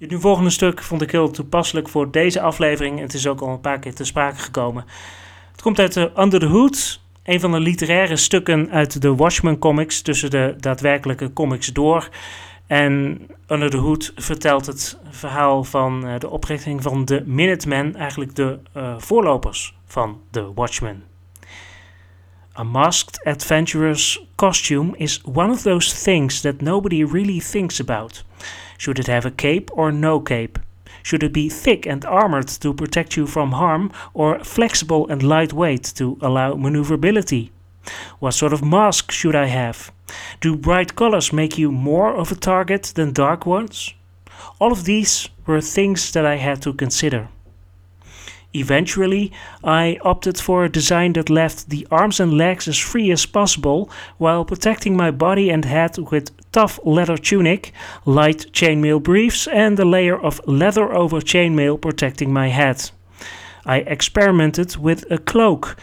Dit nu volgende stuk vond ik heel toepasselijk voor deze aflevering. Het is ook al een paar keer te sprake gekomen. Het komt uit de Under the Hood, een van de literaire stukken uit de Watchmen comics, tussen de daadwerkelijke comics door. En Under the Hood vertelt het verhaal van uh, de oprichting van de Minutemen, eigenlijk de uh, voorlopers van de Watchmen. A masked adventurer's costume is one of those things that nobody really thinks about. Should it have a cape or no cape? Should it be thick and armored to protect you from harm, or flexible and lightweight to allow maneuverability? What sort of mask should I have? Do bright colors make you more of a target than dark ones? All of these were things that I had to consider. Eventually, I opted for a design that left the arms and legs as free as possible while protecting my body and head with tough leather tunic, light chainmail briefs, and a layer of leather over chainmail protecting my head. I experimented with a cloak,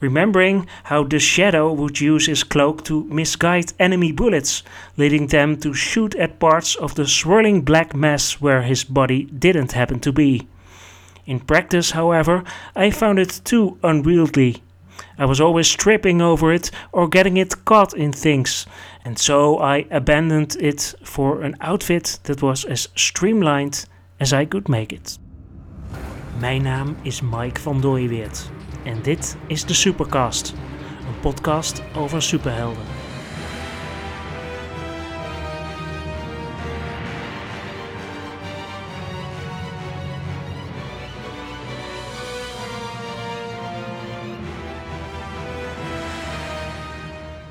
remembering how the Shadow would use his cloak to misguide enemy bullets, leading them to shoot at parts of the swirling black mass where his body didn't happen to be. In practice, however, I found it too unwieldy. I was always tripping over it or getting it caught in things, and so I abandoned it for an outfit that was as streamlined as I could make it. Mijn naam is Mike van Dooyeweert en dit is de Supercast, een podcast over superhelden.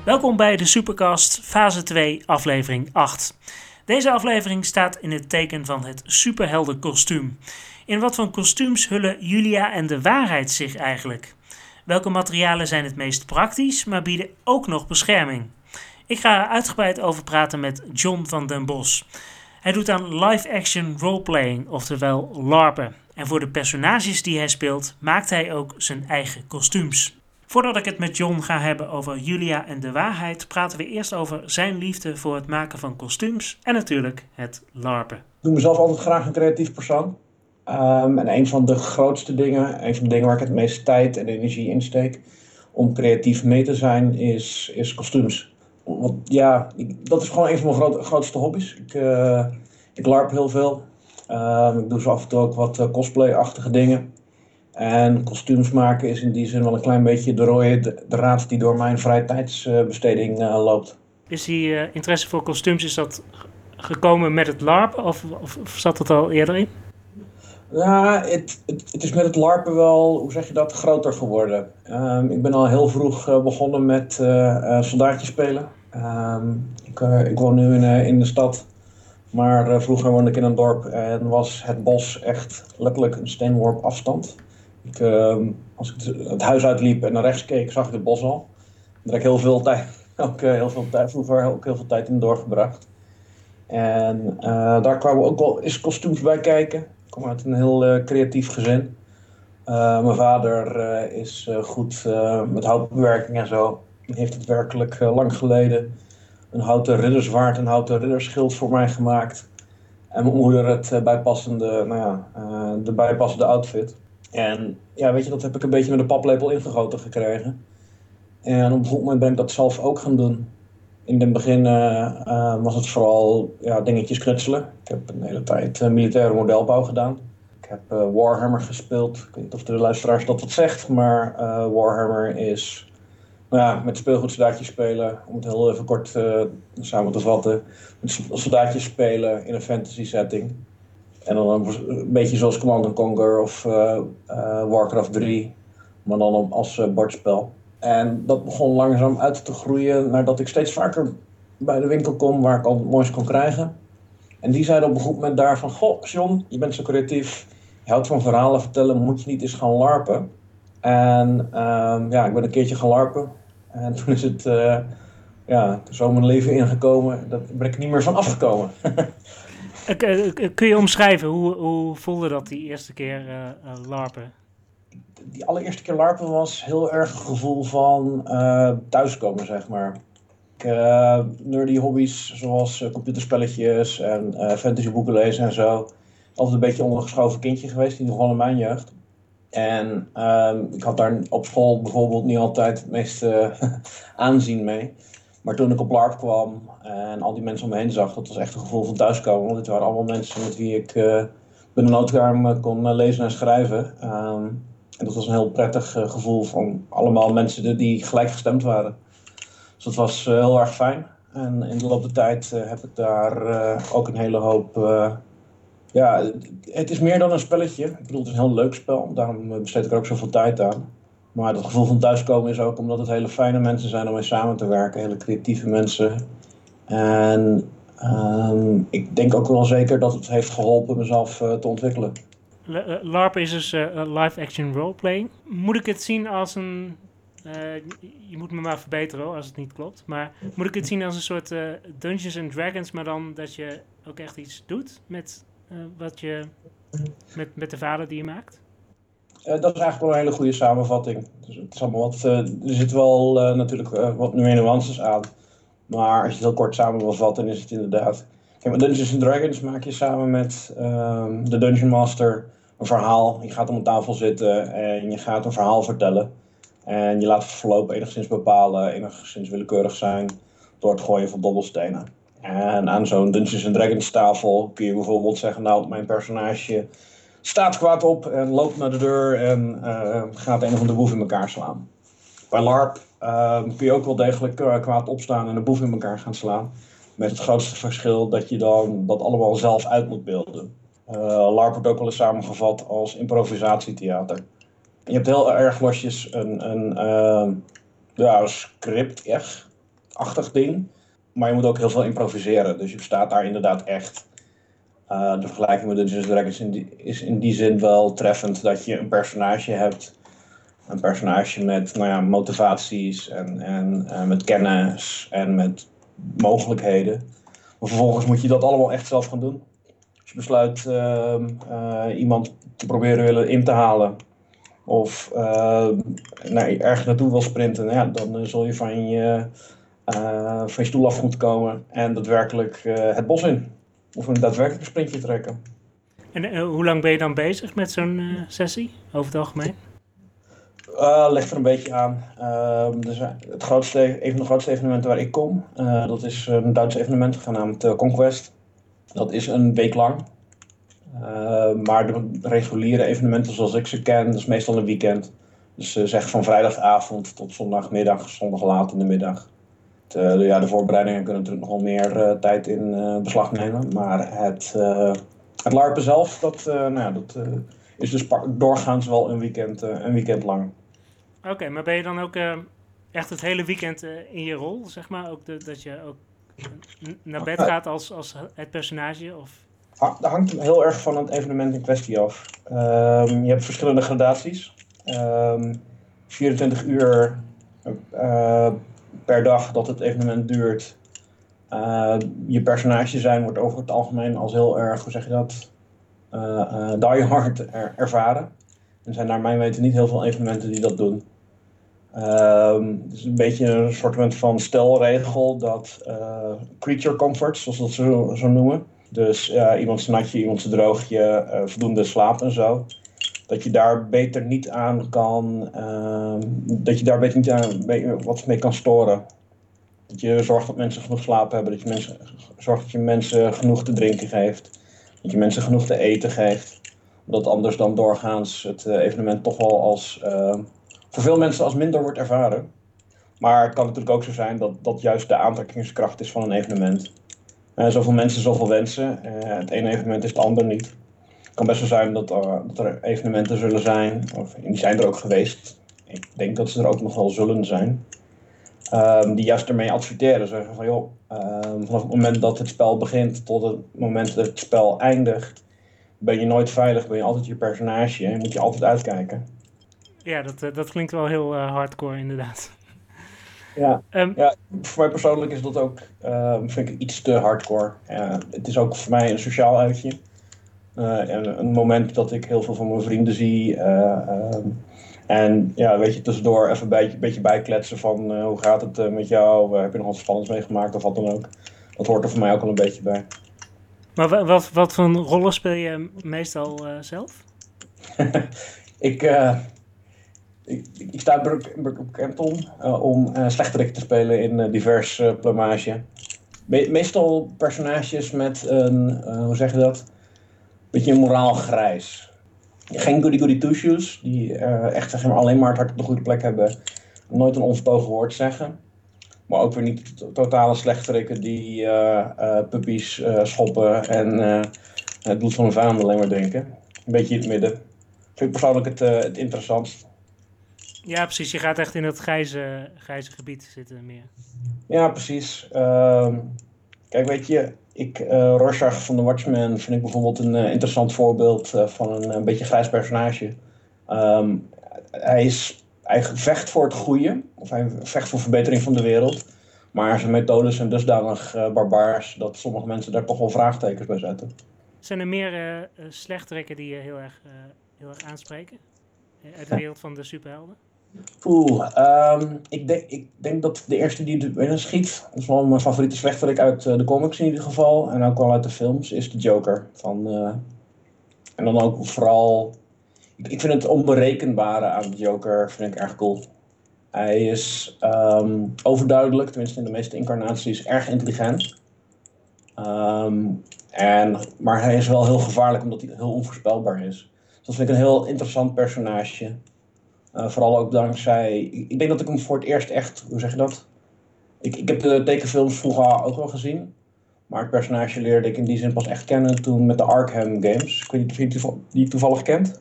Welkom bij de Supercast fase 2 aflevering 8. Deze aflevering staat in het teken van het superheldenkostuum. In wat voor kostuums hullen Julia en de waarheid zich eigenlijk? Welke materialen zijn het meest praktisch, maar bieden ook nog bescherming? Ik ga er uitgebreid over praten met John van den Bos. Hij doet aan live-action roleplaying, oftewel LARPen. En voor de personages die hij speelt, maakt hij ook zijn eigen kostuums. Voordat ik het met John ga hebben over Julia en de waarheid, praten we eerst over zijn liefde voor het maken van kostuums en natuurlijk het LARPen. Ik doe mezelf altijd graag een creatief persoon. Um, en een van de grootste dingen, een van de dingen waar ik het meeste tijd en energie in steek om creatief mee te zijn, is, is kostuums. Want ja, ik, dat is gewoon een van mijn grootste hobby's. Ik, uh, ik larp heel veel. Um, ik doe zo af en toe ook wat uh, cosplay-achtige dingen. En kostuums maken is in die zin wel een klein beetje de rode draad die door mijn vrije tijdsbesteding uh, loopt. Is die uh, interesse voor kostuums, is dat gekomen met het LARP of, of, zat dat al eerder in? Ja, het, het, het, is met het LARPen wel, hoe zeg je dat, groter geworden. Um, ik ben al heel vroeg uh, begonnen met soldaatjes spelen. Um, ik, ik, woon nu in, in de stad, maar vroeger woonde ik in een dorp en was het bos echt letterlijk een steenworp afstand. Ik, ehm, als ik het huis uitliep en naar rechts keek, zag ik het bos al. Daar heb ik heel veel tijd, ook uh, heel veel tijd, vroeger ook heel veel tijd in doorgebracht. En uh, daar kwamen ook wel eens kostuums bij kijken. Ik kom uit een heel uh, creatief gezin. mijn vader is goed met houtbewerking en zo. Hij heeft het werkelijk lang geleden een houten ridderswaard, een houten ridderschild voor mij gemaakt. En mijn moeder het bijpassende, nou ja, de bijpassende outfit. En ja, weet je, dat heb ik een beetje met de paplepel ingegoten gekregen. En op een goed moment ben ik dat zelf ook gaan doen. In het begin uh, was het vooral ja, dingetjes knutselen. Ik heb een hele tijd uh, militaire modelbouw gedaan. Ik heb Warhammer gespeeld. Ik weet niet of de luisteraars dat wat zegt, maar Warhammer is nou ja, met speelgoedsoldaatjes spelen. Om het heel even kort samen te vatten. Met soldaatjes spelen in een fantasy setting. En dan een beetje zoals Command Conquer of uh, uh, Warcraft 3, maar dan als uh, bordspel. En dat begon langzaam uit te groeien nadat ik steeds vaker bij de winkel kom waar ik al moois kon krijgen. En die zeiden op een goed moment daar van, goh John, je bent zo creatief, je houdt van verhalen vertellen, moet je niet eens gaan larpen? En ehm, ja, ik ben een keertje gaan larpen. En toen is het ja, zo mijn leven ingekomen, daar ben ik niet meer van afgekomen. Eh, eh, kun je omschrijven, hoe, hoe voelde dat die eerste keer larpen? Die allereerste keer larpen was heel erg een gevoel van thuiskomen, zeg maar. Ik, nerdy hobby's zoals computerspelletjes en fantasyboeken lezen en zo. altijd een beetje ondergeschoven kindje geweest, in ieder geval in mijn jeugd. En ehm, ik had daar op school bijvoorbeeld niet altijd het meeste aanzien mee. Maar toen ik op LARP kwam en al die mensen om me heen zag, dat was echt een gevoel van thuiskomen. Want dit waren allemaal mensen met wie ik uh, binnen noodkamer kon uh, lezen en schrijven. Ehm, en dat was een heel prettig gevoel van allemaal mensen die gelijk gestemd waren. Dus dat was heel erg fijn. En in de loop der tijd heb ik daar ook een hele hoop ja, het is meer dan een spelletje. Ik bedoel, het is een heel leuk spel. Daarom besteed ik er ook zoveel tijd aan. Maar het gevoel van thuiskomen is ook omdat het hele fijne mensen zijn om mee samen te werken. Hele creatieve mensen. En um, ik denk ook wel zeker dat het heeft geholpen mezelf uh, te ontwikkelen. Eh, LARP is dus uh, live action roleplaying. Moet ik het zien als een. Je moet me maar verbeteren als het niet klopt. Maar moet ik het zien als een soort Dungeons and Dragons, maar dan dat je ook echt iets doet met wat je. Met, met de vader die je maakt? Uh, dat is eigenlijk wel een hele goede samenvatting. Dus het is allemaal wat, uh, er zit wel uh, natuurlijk wat meer nuances aan. Maar als je het heel kort samen wil vatten, is het inderdaad. Kijk, met Dungeons Dragons maak je samen met ehm, de Dungeon Master een verhaal. Je gaat om een tafel zitten en je gaat een verhaal vertellen. En je laat het verloop enigszins bepalen, enigszins willekeurig zijn door het gooien van dobbelstenen. En aan zo'n Dungeons Dragons tafel kun je bijvoorbeeld zeggen, nou, mijn personage staat kwaad op en loopt naar de deur en uh, gaat een of andere boef in elkaar slaan. Bij LARP uh, kun je ook wel degelijk kwaad opstaan en een boef in elkaar gaan slaan. Met het grootste verschil dat je dan dat allemaal zelf uit moet beelden. LARP wordt ook wel eens samengevat als improvisatietheater. Je hebt heel erg losjes een, een ja, script-achtig ding. Maar je moet ook heel veel improviseren. Dus je staat daar inderdaad echt uh, de vergelijking met Dungeons Dragons is in die zin wel treffend dat je een personage hebt. Een personage met nou ja, motivaties en, en uh, met kennis en met mogelijkheden. Maar vervolgens moet je dat allemaal echt zelf gaan doen. Als je besluit uh, iemand te proberen willen in te halen of nou, ergens naartoe wil sprinten, ja, dan zul je van je, van je stoel af moeten komen en daadwerkelijk het bos in of een daadwerkelijk sprintje trekken. En uh, hoe lang ben je dan bezig met zo'n uh, sessie, over het algemeen? Uh, ligt er een beetje aan. Uh, dus het grootste, een van de grootste evenementen waar ik kom, dat is een Duits evenement genaamd Conquest. Dat is een week lang. maar de reguliere evenementen zoals ik ze ken, dat is meestal een weekend. Dus zeg van vrijdagavond tot zondagmiddag, zondag laat in de middag. Eh, de, ja, de voorbereidingen kunnen natuurlijk nog wel meer uh, tijd in uh, beslag nemen. Maar het, het LARPen zelf, dat, nou ja, dat is dus doorgaans wel een weekend, een weekend lang. Oké, maar ben je dan ook echt het hele weekend in je rol, zeg maar? Ook de, dat je ook naar bed gaat als, als het personage? Of? Dat hangt heel erg van het evenement in kwestie af. Um, je hebt verschillende gradaties. Um, ehm, 24 uur per dag dat het evenement duurt, uh, je personage zijn wordt over het algemeen als heel erg, hoe zeg je dat, uh, die hard ervaren. Er zijn naar mijn weten niet heel veel evenementen die dat doen. Um, het is een beetje een soort van stelregel dat creature comfort, zoals dat zo, zo noemen. Dus iemand zijn natje, iemand zijn droogje, voldoende slaap en zo dat je daar beter niet aan kan, uh, dat je daar beter niet aan wat mee kan storen. Dat je zorgt dat mensen genoeg slaap hebben, dat je mensen, zorgt dat je mensen genoeg te drinken geeft, dat je mensen genoeg te eten geeft. Omdat anders dan doorgaans het uh, evenement toch wel als, uh, voor veel mensen als minder wordt ervaren. Maar het kan natuurlijk ook zo zijn dat dat juist de aantrekkingskracht is van een evenement. Uh, zoveel mensen, zoveel wensen. het ene evenement is het ander niet. Het kan best wel zijn dat, uh, dat er evenementen zullen zijn, of die zijn er ook geweest. Ik denk dat ze er ook nog wel zullen zijn. Um, die juist ermee adverteren. Zeggen van joh, um, vanaf het moment dat het spel begint tot het moment dat het spel eindigt, ben je nooit veilig, ben je altijd je personage en moet je altijd uitkijken. Ja, dat, uh, dat klinkt wel heel uh, hardcore inderdaad. Ja, um, ja, voor mij persoonlijk is dat ook, vind ik iets te hardcore. het is ook voor mij een sociaal uitje. Uh, een moment dat ik heel veel van mijn vrienden zie. Uh, en ja, weet je, tussendoor even een beetje, beetje bijkletsen van uh, hoe gaat het met jou? heb je nog wat spannends meegemaakt of wat dan ook? Dat hoort er voor mij ook al een beetje bij. Maar wat, wat voor rollen speel je meestal zelf? ik, ik, ik, sta bekend om, om uh, slechterik te spelen in divers plumage. meestal personages met een, hoe zeg je dat, beetje moraal grijs. Geen goody goody two shoes, die echt zeg maar, alleen maar het hart op de goede plek hebben. Nooit een onvertogen woord zeggen. Maar ook weer niet totale slechterikken die uh, puppies schoppen en het bloed van hun vijand alleen maar drinken. Een beetje in het midden. Vind ik persoonlijk het, het interessantst. Ja, precies. Je gaat echt in het grijze, grijze gebied zitten meer. Ja, precies. Ehm, kijk, weet je, ik, uh, Rorschach van The Watchmen vind ik bijvoorbeeld een interessant voorbeeld van een, een, beetje grijs personage. Um, hij is hij vecht voor het goede, of hij vecht voor verbetering van de wereld. Maar zijn methodes zijn dusdanig barbaars dat sommige mensen daar toch wel vraagtekens bij zetten. Zijn er meer slechterikken die je heel erg, heel erg aanspreken? Uit de wereld van de superhelden? Oeh, um, ik, denk, ik denk dat de eerste die er binnen schiet, dat is wel mijn favoriete slechterik uit de comics in ieder geval, en ook wel uit de films, is de Joker. Van, en dan ook vooral ik vind het onberekenbare aan de Joker vind ik erg cool. Hij is um, overduidelijk, tenminste in de meeste incarnaties, erg intelligent. Um, en, maar hij is wel heel gevaarlijk omdat hij heel onvoorspelbaar is. Dus dat vind ik een heel interessant personage. Uh, vooral ook dankzij. Ik, ik denk dat ik hem voor het eerst echt. Hoe zeg je dat? Ik, ik heb de tekenfilms vroeger ook wel gezien. Maar het personage leerde ik in die zin pas echt kennen toen met de Arkham games. Ik weet niet of je die toevallig kent.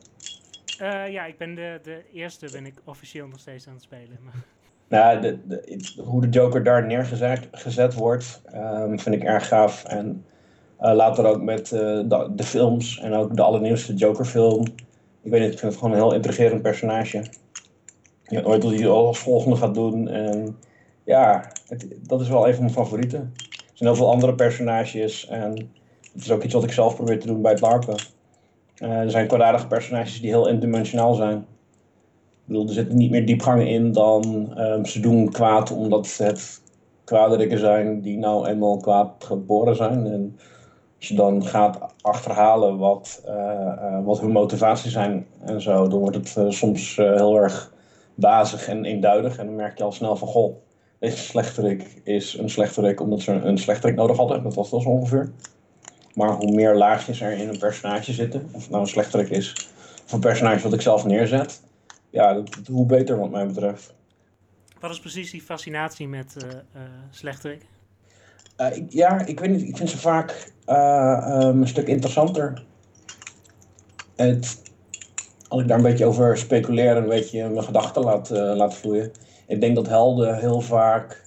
Uh, ja, ik ben de, de eerste ben ik officieel nog steeds aan het spelen. Maar... Nou, de, de, hoe de Joker daar neergezet gezet wordt, um, vind ik erg gaaf. En uh, later ook met uh, de, de, films en ook de allernieuwste Joker-film. Ik weet niet, ik vind het gewoon een heel intrigerend personage. Je weet nooit wat hij als volgende gaat doen. En ja, het, dat is wel een van mijn favorieten. Er zijn heel veel andere personages en het is ook iets wat ik zelf probeer te doen bij het LARPen. Uh, er zijn kwaadaardige personages die heel indimensionaal zijn. Ik bedoel, er zitten niet meer diepgang in dan um, ze doen kwaad omdat het kwaadrikken zijn die nou eenmaal kwaad geboren zijn. En als je dan gaat achterhalen wat, uh, uh, wat hun motivaties zijn en zo, dan wordt het soms heel erg bazig en eenduidig. En dan merk je al snel van, goh, deze slechterik is een slechterik omdat ze een slechterik nodig hadden. Dat was dat zo ongeveer. Maar hoe meer laagjes er in een personage zitten, of het nou een slechterik is, of een personage wat ik zelf neerzet, ja, dat, hoe beter wat mij betreft. Wat is precies die fascinatie met uh, uh, slechterik? Uh, ik, ja, ik weet niet, ik vind ze vaak um, een stuk interessanter. Het, als ik daar een beetje over speculeer en een beetje mijn gedachten laat, laat vloeien. Ik denk dat helden heel vaak.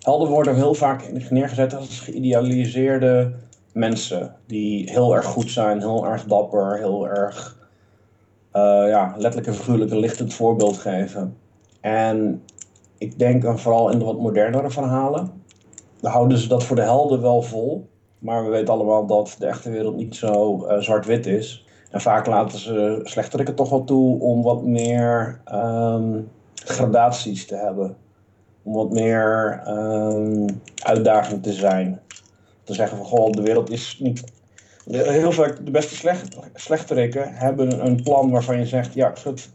Helden worden heel vaak neergezet als geïdealiseerde mensen die heel erg goed zijn, heel erg dapper, heel erg uh, ja, letterlijk en figuurlijk een lichtend voorbeeld geven. En ik denk dan vooral in de wat modernere verhalen, dan houden ze dat voor de helden wel vol. Maar we weten allemaal dat de echte wereld niet zo uh, zwart-wit is. En vaak laten ze slechterikken toch wel toe om wat meer um, gradaties te hebben. Om wat meer um, uitdaging te zijn te zeggen van goh, de wereld is niet. Heel vaak de beste slecht, slechterikken hebben een plan waarvan je zegt, ja,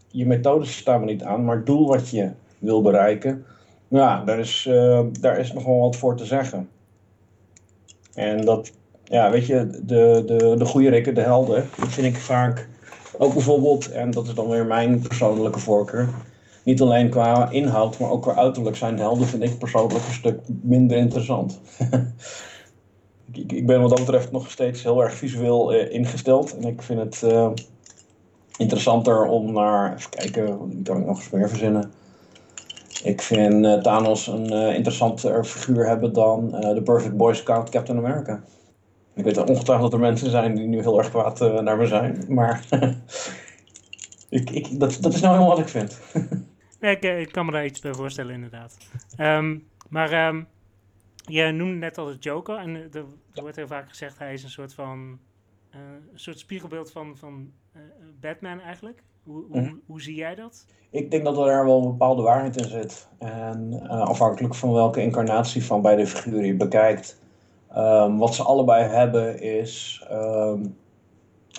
je methodes staan er niet aan, maar het doel wat je wil bereiken, ja, daar is, uh, daar is nog wel wat voor te zeggen. En dat, ja, weet je, de, de, de goede rikken, de helden, die vind ik vaak ook bijvoorbeeld, en dat is dan weer mijn persoonlijke voorkeur, niet alleen qua inhoud, maar ook qua uiterlijk zijn de helden, vind ik persoonlijk een stuk minder interessant. ik, ik, ben wat dat betreft nog steeds heel erg visueel uh, ingesteld. En ik vind het uh, interessanter om naar. Even kijken, wie kan ik nog eens meer verzinnen? Ik vind uh, Thanos een interessanter figuur hebben dan de Perfect Boy Scout Captain America. Ik weet ongetwijfeld dat er mensen zijn die nu heel erg kwaad naar me zijn. Maar ik, ik, dat, dat is nou helemaal wat ik vind. nee, ik, ik, kan me daar iets bij voorstellen, inderdaad. Um, maar. Um, je noemde net al de Joker en er, er wordt heel vaak gezegd hij is een soort van uh, een soort spiegelbeeld van, van uh, Batman eigenlijk. Hoe, hoe, mm. hoe, zie jij dat? Ik denk dat er daar wel een bepaalde waarheid in zit. En afhankelijk van welke incarnatie van beide figuren je bekijkt, Ehm, wat ze allebei hebben is, ehm,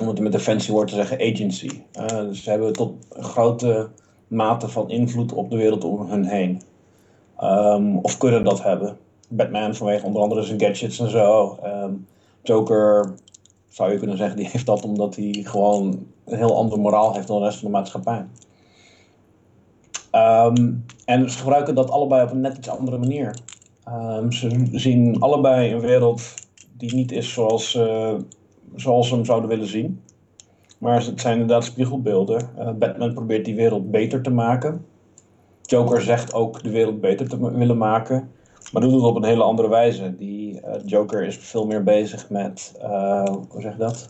om het met een fancy woord te zeggen, agency. Uh, dus ze hebben tot grote mate van invloed op de wereld om hen heen. Um, of kunnen dat hebben. Batman vanwege onder andere zijn gadgets en zo. Joker zou je kunnen zeggen, die heeft dat omdat hij gewoon een heel andere moraal heeft dan de rest van de maatschappij. en ze gebruiken dat allebei op een net iets andere manier. Um, ze zien allebei een wereld die niet is zoals, uh, zoals ze hem zouden willen zien. Maar het zijn inderdaad spiegelbeelden. Uh, Batman probeert die wereld beter te maken. Joker zegt ook de wereld beter te willen maken. Maar doet het op een hele andere wijze. Die uh, Joker is veel meer bezig met, hoe zeg je dat?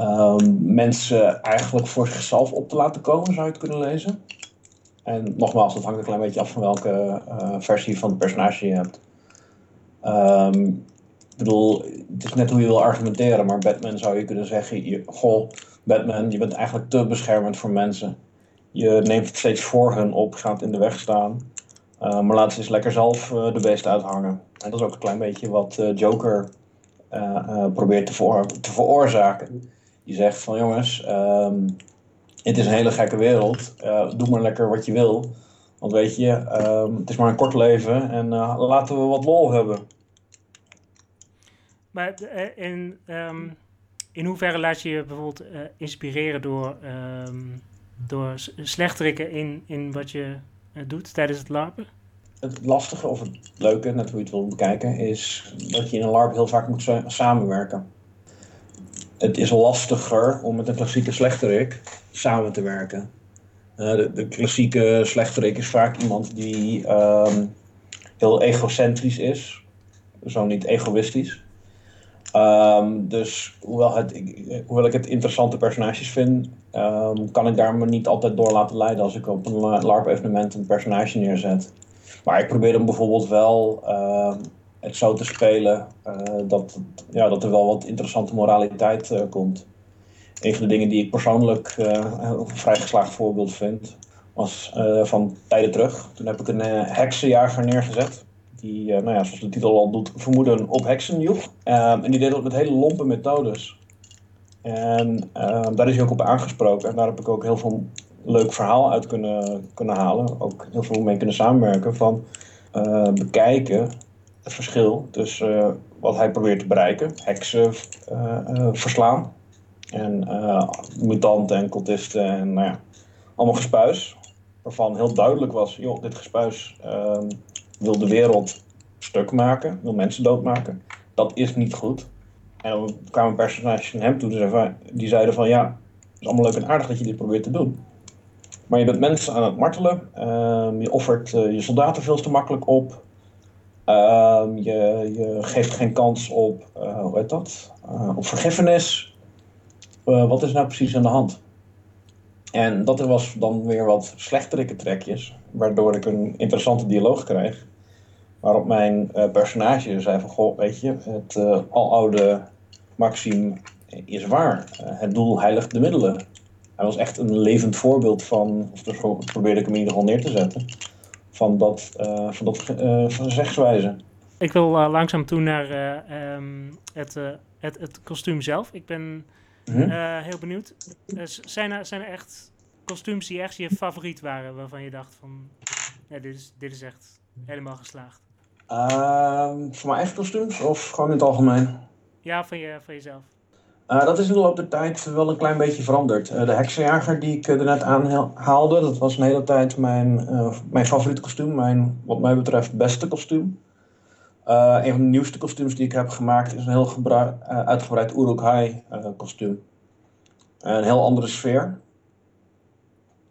Um, mensen eigenlijk voor zichzelf op te laten komen, zou je het kunnen lezen. En nogmaals, dat hangt een klein beetje af van welke uh, versie van het personage je hebt. Um, ik bedoel, het is net hoe je wil argumenteren, maar Batman zou je kunnen zeggen: je, Goh, Batman, je bent eigenlijk te beschermend voor mensen. Je neemt het steeds voor hun op, gaat in de weg staan. Uh, maar laat ze eens lekker zelf uh, de beest uithangen. En dat is ook een klein beetje wat Joker probeert te, veroorzaken. Die zegt van jongens, um, het is een hele gekke wereld. Uh, doe maar lekker wat je wil. Want weet je, uh, het is maar een kort leven en uh, laten we wat lol hebben. Maar eh, in, um, in hoeverre laat je je bijvoorbeeld inspireren door, um, door slechterikken in, in wat je doet tijdens het larpen? Het lastige of het leuke, net hoe je het wil bekijken, is dat je in een LARP heel vaak moet samenwerken het is lastiger om met een klassieke slechterik samen te werken. Uh, de, de, klassieke slechterik is vaak iemand die um, heel egocentrisch is, zo niet egoïstisch. Um, dus hoewel, het, hoewel ik het interessante personages vind, um, kan ik daar me niet altijd door laten leiden als ik op een LARP-evenement een personage neerzet. Maar ik probeer hem bijvoorbeeld wel het zo te spelen uh, dat, ja, dat er wel wat interessante moraliteit uh, komt. Een van de dingen die ik persoonlijk uh, een vrij geslaagd voorbeeld vind, was van tijden terug. Toen heb ik een heksenjager neergezet. Die, nou ja, zoals de titel al doet, vermoeden op heksen joeg. en die deed dat met hele lompe methodes. En daar is hij ook op aangesproken. En daar heb ik ook heel veel leuk verhaal uit kunnen, kunnen halen. Ook heel veel mee kunnen samenwerken. Van bekijken het verschil tussen uh, wat hij probeert te bereiken, heksen uh, uh, verslaan, en mutanten en cultisten en nou ja, allemaal gespuis, waarvan heel duidelijk was, joh, dit gespuis ehm, wil de wereld stuk maken, wil mensen doodmaken. Dat is niet goed. En dan kwamen personages van hem toe die zeiden van, ja, het is allemaal leuk en aardig dat je dit probeert te doen. Maar je bent mensen aan het martelen, ehm, je offert je soldaten veel te makkelijk op, je, je, geeft geen kans op, uh, hoe heet dat? Uh, op vergiffenis. Uh, wat is nou precies aan de hand? En dat was dan weer wat slechterikke trekjes, waardoor ik een interessante dialoog kreeg. Waarop mijn personage zei van, goh, weet je, het aloude maxim is waar. het doel heiligt de middelen. Hij was echt een levend voorbeeld van, of dus probeerde ik hem in ieder geval neer te zetten van dat, uh, van dat uh, van zegswijze. Ik wil uh, langzaam toe naar um, het, het, het kostuum zelf. Ik ben mm heel benieuwd. zijn, er, zijn er echt kostuums die echt je favoriet waren, waarvan je dacht van, ja, dit, is, dit is echt helemaal geslaagd? Ehm, voor mijn eigen kostuums of gewoon in het algemeen? Ja, van, je, van jezelf. Uh, dat is in de loop der tijd wel een klein beetje veranderd. Uh, de heksenjager die ik uh, er net aanhaalde, dat was een hele tijd mijn, mijn favoriete kostuum. Mijn, wat mij betreft, beste kostuum. een van de nieuwste kostuums die ik heb gemaakt is een heel uitgebreid Uruk-hai kostuum. Een heel andere sfeer.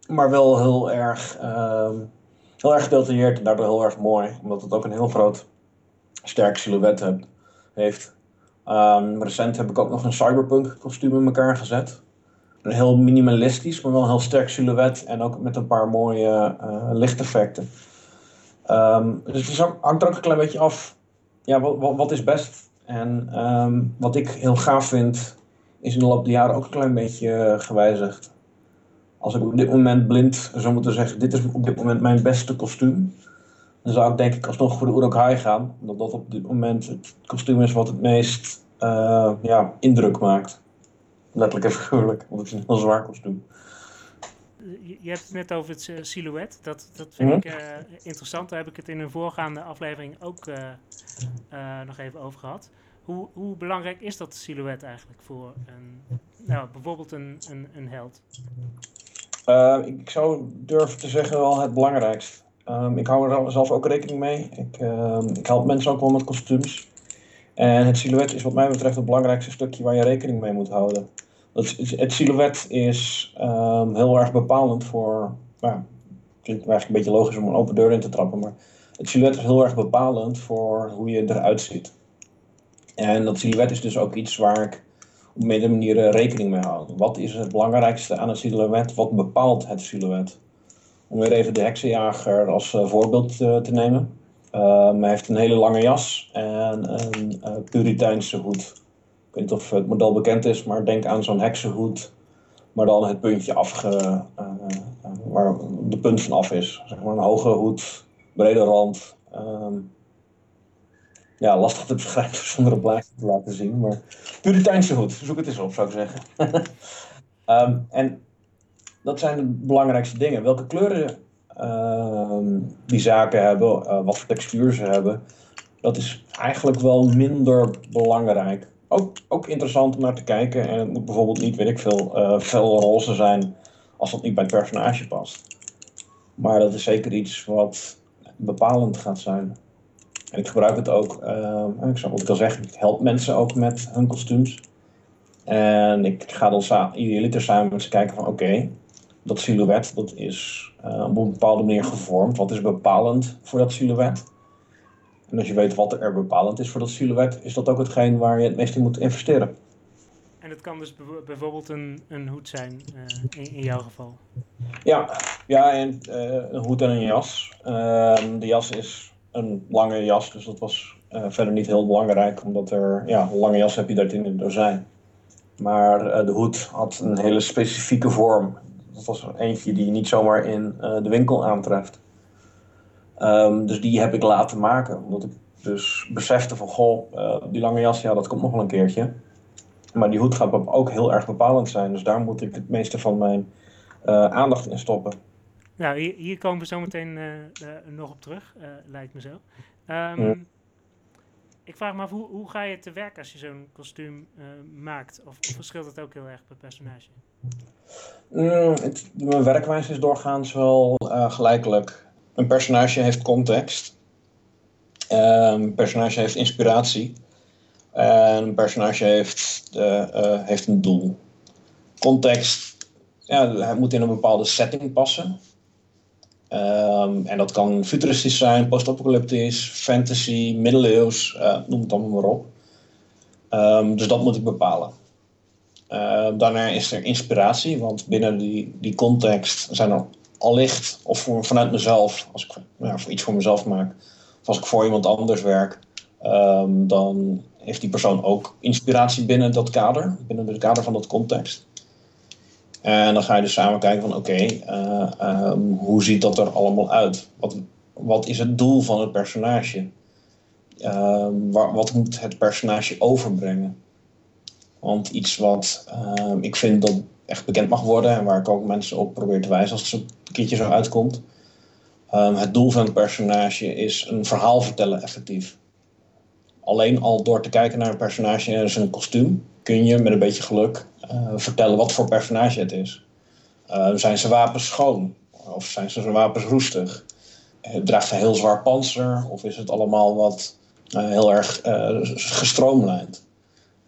Maar wel heel erg, ehm, heel erg gedetailleerd en daardoor heel erg mooi. Omdat het ook een heel groot, sterk silhouet heeft. Um, recent heb ik ook nog een cyberpunk kostuum in elkaar gezet. Een heel minimalistisch, maar wel een heel sterk silhouet en ook met een paar mooie uh, lichteffecten. Um, dus het hangt er ook een klein beetje af, ja, wat, wat, is best? En um, wat ik heel gaaf vind, is in de loop der jaren ook een klein beetje uh, gewijzigd. Als ik op dit moment blind zou moeten zeggen, dit is op dit moment mijn beste kostuum. Dan zou ik denk ik alsnog voor de Urukai gaan. Omdat dat op dit moment het kostuum is wat het meest uh, ja, indruk maakt. Letterlijk en figuurlijk, want het is een heel zwaar kostuum. Je hebt het net over het uh, silhouet. Dat, dat vind mm -hmm. ik uh, interessant. Daar heb ik het in een voorgaande aflevering ook nog even over gehad. Hoe, hoe belangrijk is dat silhouet eigenlijk voor een, nou, bijvoorbeeld een, een, een held? ik zou durven te zeggen wel het belangrijkst. Um, ik hou er zelf ook rekening mee. Ik, uh, ik help mensen ook wel met kostuums. En het silhouet is wat mij betreft het belangrijkste stukje waar je rekening mee moet houden. Het, het silhouet is um, heel erg bepalend voor. Nou, het klinkt eigenlijk een beetje logisch om een open deur in te trappen, maar het silhouet is heel erg bepalend voor hoe je eruit ziet. En dat silhouet is dus ook iets waar ik op meerdere manieren rekening mee hou. Wat is het belangrijkste aan het silhouet? Wat bepaalt het silhouet? Om weer even de heksenjager als uh, voorbeeld uh, te nemen. Um, hij heeft een hele lange jas en een uh, Puriteinse hoed. Ik weet niet of het model bekend is, maar denk aan zo'n heksenhoed. Maar dan het puntje afge, waar de punt van af is. Zeg maar een hoge hoed, brede rand. Um, ja, lastig te beschrijven zonder een plaatje te laten zien. Maar Puriteinse hoed, zoek het eens op zou ik zeggen. um, en dat zijn de belangrijkste dingen. Welke kleuren uh, die zaken hebben, uh, wat voor textuur ze hebben, dat is eigenlijk wel minder belangrijk. Ook, ook interessant om naar te kijken. En het moet bijvoorbeeld niet, weet ik veel, uh, fel roze zijn als dat niet bij het personage past. Maar dat is zeker iets wat bepalend gaat zijn. En ik gebruik het ook, uh, ik zou wat ik al zeggen, ik help mensen ook met hun kostuums. En ik ga dan idealiter samen met ze kijken van oké, dat silhouet dat is uh, op een bepaalde manier gevormd. Wat is bepalend voor dat silhouet? En als je weet wat er bepalend is voor dat silhouet, is dat ook hetgeen waar je het meest in moet investeren. En het kan dus bijvoorbeeld een, een hoed zijn, uh, in, in, jouw geval? Ja, ja en, uh, een hoed en een jas. Ehm, de jas is een lange jas, dus dat was verder niet heel belangrijk, omdat er, ja, een lange jas heb je daar in een dozijn. Maar de hoed had een hele specifieke vorm dat was eentje die je niet zomaar in uh, de winkel aantreft. Um, dus die heb ik laten maken. Omdat ik dus besefte van, goh, uh, die lange jas, ja, dat komt nog wel een keertje. Maar die hoed gaat ook heel erg bepalend zijn. Dus daar moet ik het meeste van mijn uh, aandacht in stoppen. Nou, hier, hier komen we zo meteen nog op terug, lijkt me zo. Um, mm ik vraag me af, hoe, hoe ga je te werk als je zo'n kostuum uh, maakt? Of, verschilt het ook heel erg per personage? Mm, het, mijn werkwijze is doorgaans wel uh, gelijkelijk. Een personage heeft context. Ehm, een personage heeft inspiratie. En een personage heeft, heeft een doel. Context, ja, het moet in een bepaalde setting passen. Um, en dat kan futuristisch zijn, post-apocalyptisch, fantasy, middeleeuws, uh, noem het allemaal maar op. Um, dus dat moet ik bepalen. Uh, daarna is er inspiratie, want binnen die, die context zijn er allicht, of voor, vanuit mezelf, als ik ja, voor iets voor mezelf maak, of als ik voor iemand anders werk, dan heeft die persoon ook inspiratie binnen dat kader, binnen het kader van dat context. En dan ga je dus samen kijken van oké, eh, um, hoe ziet dat er allemaal uit? Wat, wat is het doel van het personage? Waar, wat moet het personage overbrengen? Want iets wat uh, ik vind dat echt bekend mag worden en waar ik ook mensen op probeer te wijzen als het een keertje zo uitkomt. Het doel van het personage is een verhaal vertellen effectief. Alleen al door te kijken naar een personage en zijn kostuum kun je met een beetje geluk uh, vertellen wat voor personage het is. Uh, zijn zijn wapens schoon? Of zijn zijn wapens roestig? Uh, draagt hij heel zwaar panzer? Of is het allemaal wat heel erg gestroomlijnd?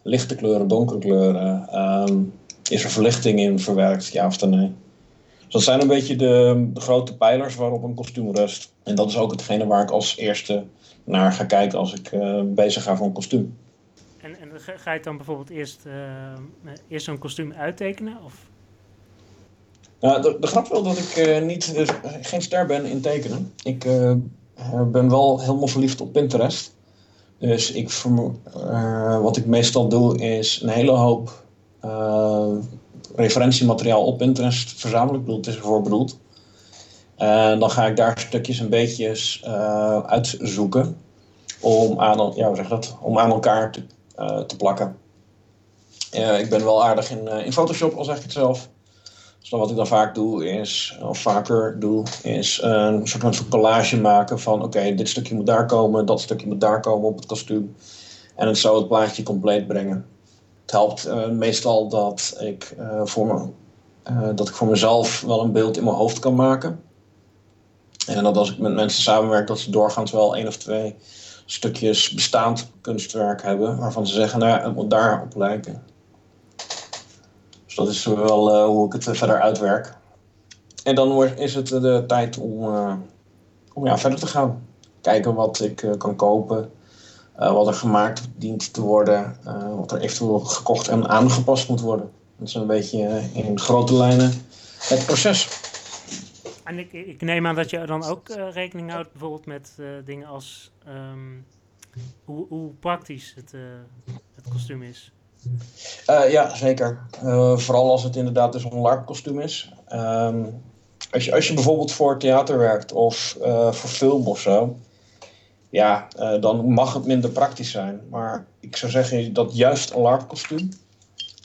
Lichte kleuren, donkere kleuren? Um, is er verlichting in verwerkt, ja of nee? Dus dat zijn een beetje de, de, grote pijlers waarop een kostuum rust. En dat is ook hetgene waar ik als eerste naar ga kijken als ik bezig ga voor een kostuum. En, en ga je dan bijvoorbeeld eerst, uh, eerst zo'n kostuum uittekenen? Of? Nou, de, de grap wel dat ik uh, niet, uh, geen ster ben in tekenen. Ik ben wel helemaal verliefd op Pinterest. Dus ik, wat ik meestal doe is een hele hoop referentiemateriaal op Pinterest verzamelen. Ik bedoel, is ervoor bedoeld. En dan ga ik daar stukjes en beetjes uitzoeken om aan, ja, zeg dat? om aan elkaar te, te plakken. ik ben wel aardig in, in Photoshop, al zeg ik het zelf. Dus wat ik dan vaak doe is, of vaker doe, is een soort van collage maken van oké, dit stukje moet daar komen, dat stukje moet daar komen op het kostuum. En het zo het plaatje compleet brengen. Het helpt meestal dat ik, voor me, dat ik voor mezelf wel een beeld in mijn hoofd kan maken. En dat als ik met mensen samenwerk, dat ze doorgaans wel één of twee stukjes bestaand kunstwerk hebben, waarvan ze zeggen, nou, daarop lijken. Dus dat is wel uh, hoe ik het verder uitwerk. En dan is het de tijd om, om ja, verder te gaan. Kijken wat ik kan kopen, wat er gemaakt dient te worden, wat er eventueel gekocht en aangepast moet worden. Dat is een beetje in grote lijnen het proces. En ik, ik neem aan dat je dan ook rekening houdt bijvoorbeeld met dingen als um, hoe, hoe, praktisch het, het kostuum is. Ja, zeker. Vooral als het inderdaad dus een LARP-kostuum is. Um, als, je, als je bijvoorbeeld voor theater werkt of voor film of zo, ja, dan mag het minder praktisch zijn. Maar ik zou zeggen dat juist een LARP-kostuum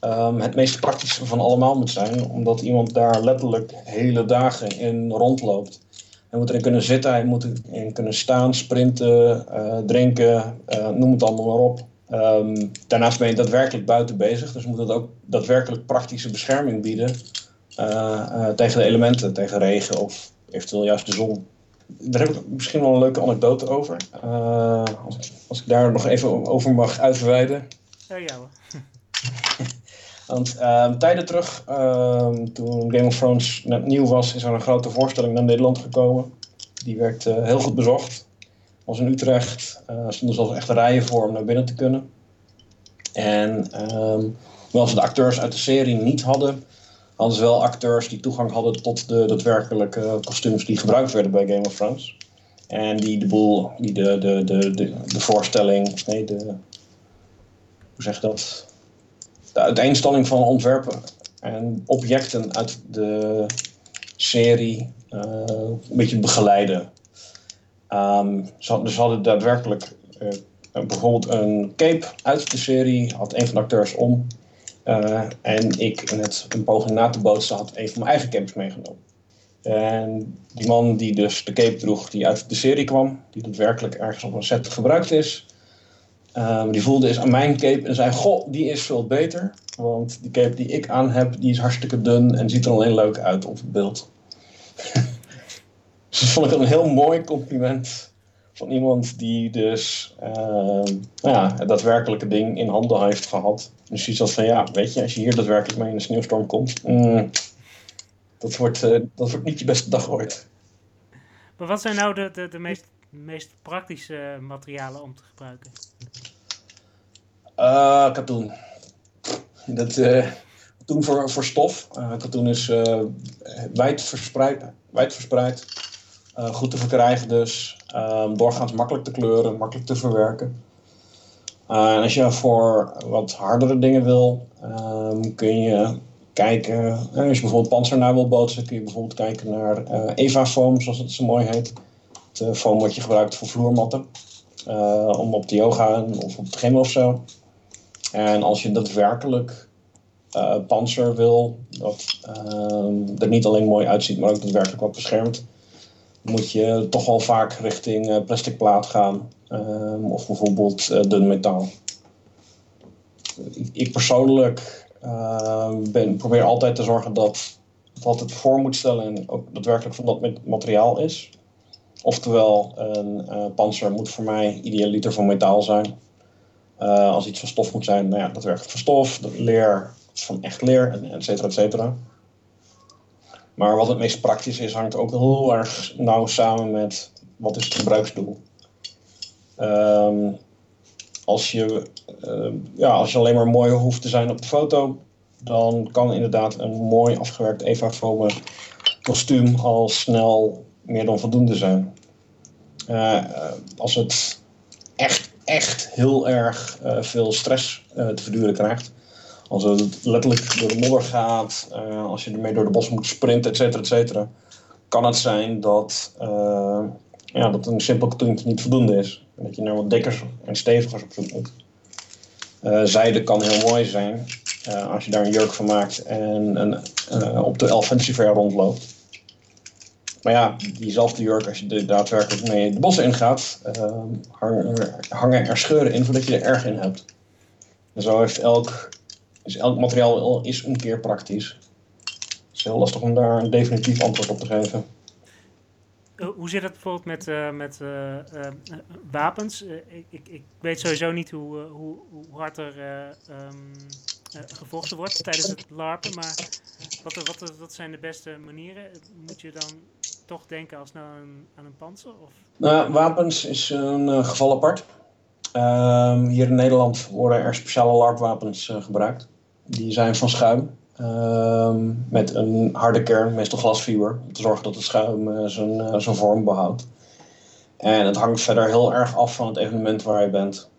um, het meest praktische van allemaal moet zijn, omdat iemand daar letterlijk hele dagen in rondloopt. Hij moet erin kunnen zitten, hij moet erin kunnen staan, sprinten, drinken, noem het allemaal maar op. Um, daarnaast ben je daadwerkelijk buiten bezig, dus moet het ook daadwerkelijk praktische bescherming bieden uh, tegen de elementen, tegen regen of eventueel juist de zon. Daar heb ik misschien wel een leuke anekdote over. Als, ik, als, ik, daar nog even over mag uitweiden. Ja, ja hoor. Want ehm, tijden terug, ehm, toen Game of Thrones net nieuw was, is er een grote voorstelling naar Nederland gekomen. Die werd heel goed bezocht was in Utrecht. Uh, stonden zelfs echt rijen voor om naar binnen te kunnen. En um, hoewel ze de acteurs uit de serie niet hadden, hadden ze wel acteurs die toegang hadden tot de daadwerkelijke kostuums die gebruikt werden bij Game of Thrones. En die de boel, die de, de, de, de, de voorstelling, nee, de, hoe zeg je dat? De uiteenstelling van ontwerpen en objecten uit de serie uh, een beetje begeleiden. Ze, dus hadden daadwerkelijk uh, bijvoorbeeld een cape uit de serie, had een van de acteurs om. Uh, en ik net een poging na te bootsen had een van mijn eigen capes meegenomen. En die man die dus de cape droeg die uit de serie kwam, die daadwerkelijk ergens op een set gebruikt is, um, die voelde eens aan mijn cape en zei: Goh, die is veel beter. Want die cape die ik aan heb, die is hartstikke dun en ziet er alleen leuk uit op het beeld. Dus dat vond ik een heel mooi compliment van iemand die dus uh, nou ja, het daadwerkelijke ding in handen heeft gehad. Dus iets als van ja, weet je, als je hier daadwerkelijk mee in een sneeuwstorm komt, mm, dat, wordt, uh, dat wordt niet je beste dag ooit. Maar wat zijn nou de, de, de meest, meest praktische materialen om te gebruiken? Uh, katoen. Dat, uh, katoen voor, voor stof. Uh, katoen is wijd verspreid. Wijd verspreid. Goed te verkrijgen dus. Um, doorgaans makkelijk te kleuren, makkelijk te verwerken. En als je voor wat hardere dingen wil, um, kun je kijken. Als je bijvoorbeeld panzer naar wil bootsen, kun je bijvoorbeeld kijken naar Eva foam, zoals het zo mooi heet. Het foam wat je gebruikt voor vloermatten. om op de yoga of op het gym of zo. En als je daadwerkelijk uh, panzer wil, dat er niet alleen mooi uitziet, maar ook daadwerkelijk wat beschermt, moet je toch wel vaak richting plastic plaat gaan. Um, of bijvoorbeeld dun metaal. Ik, ik persoonlijk ehm, ben, probeer altijd te zorgen dat wat het voor moet stellen en ook daadwerkelijk van dat materiaal is. Oftewel, een uh, panzer moet voor mij idealiter van metaal zijn. als iets van stof moet zijn, nou ja, daadwerkelijk van stof. Leer van echt leer, et cetera, et cetera. Maar wat het meest praktisch is, hangt ook heel erg nauw samen met wat is het gebruiksdoel. Um, als, je, uh, ja, als je alleen maar mooi hoeft te zijn op de foto, dan kan inderdaad een mooi afgewerkt Eva kostuum al snel meer dan voldoende zijn. Uh, als het echt, echt heel erg uh, veel stress te verduren krijgt, als het letterlijk door de modder gaat, als je ermee door de bos moet sprinten, et cetera, et cetera. kan het zijn dat, ja, dat een simpel katoentje niet voldoende is. Dat je naar wat dikker en steviger op zoek moet. zijde kan heel mooi zijn als je daar een jurk van maakt en, en op de 11 centimeter rondloopt. Maar ja, diezelfde jurk, als je er daadwerkelijk mee de bossen ingaat, uh, hangen er scheuren in voordat je er erg in hebt. En zo heeft elk, is elk materiaal is een keer praktisch. Het is heel lastig om daar een definitief antwoord op te geven. Eh, hoe zit het bijvoorbeeld met, uh, met wapens? Ik, ik, ik, weet sowieso niet hoe, hoe, hoe hard er um, gevochten wordt tijdens het larpen, maar wat, wat, wat zijn de beste manieren? Moet je dan toch denken als nou aan, aan een panzer? Of? Nou, wapens is een geval apart. Ehm, hier in Nederland worden er speciale LARP-wapens gebruikt. Die zijn van schuim. Ehm, met een harde kern, meestal glasfiber, om te zorgen dat het schuim uh, zijn vorm behoudt. En het hangt verder heel erg af van het evenement waar je bent.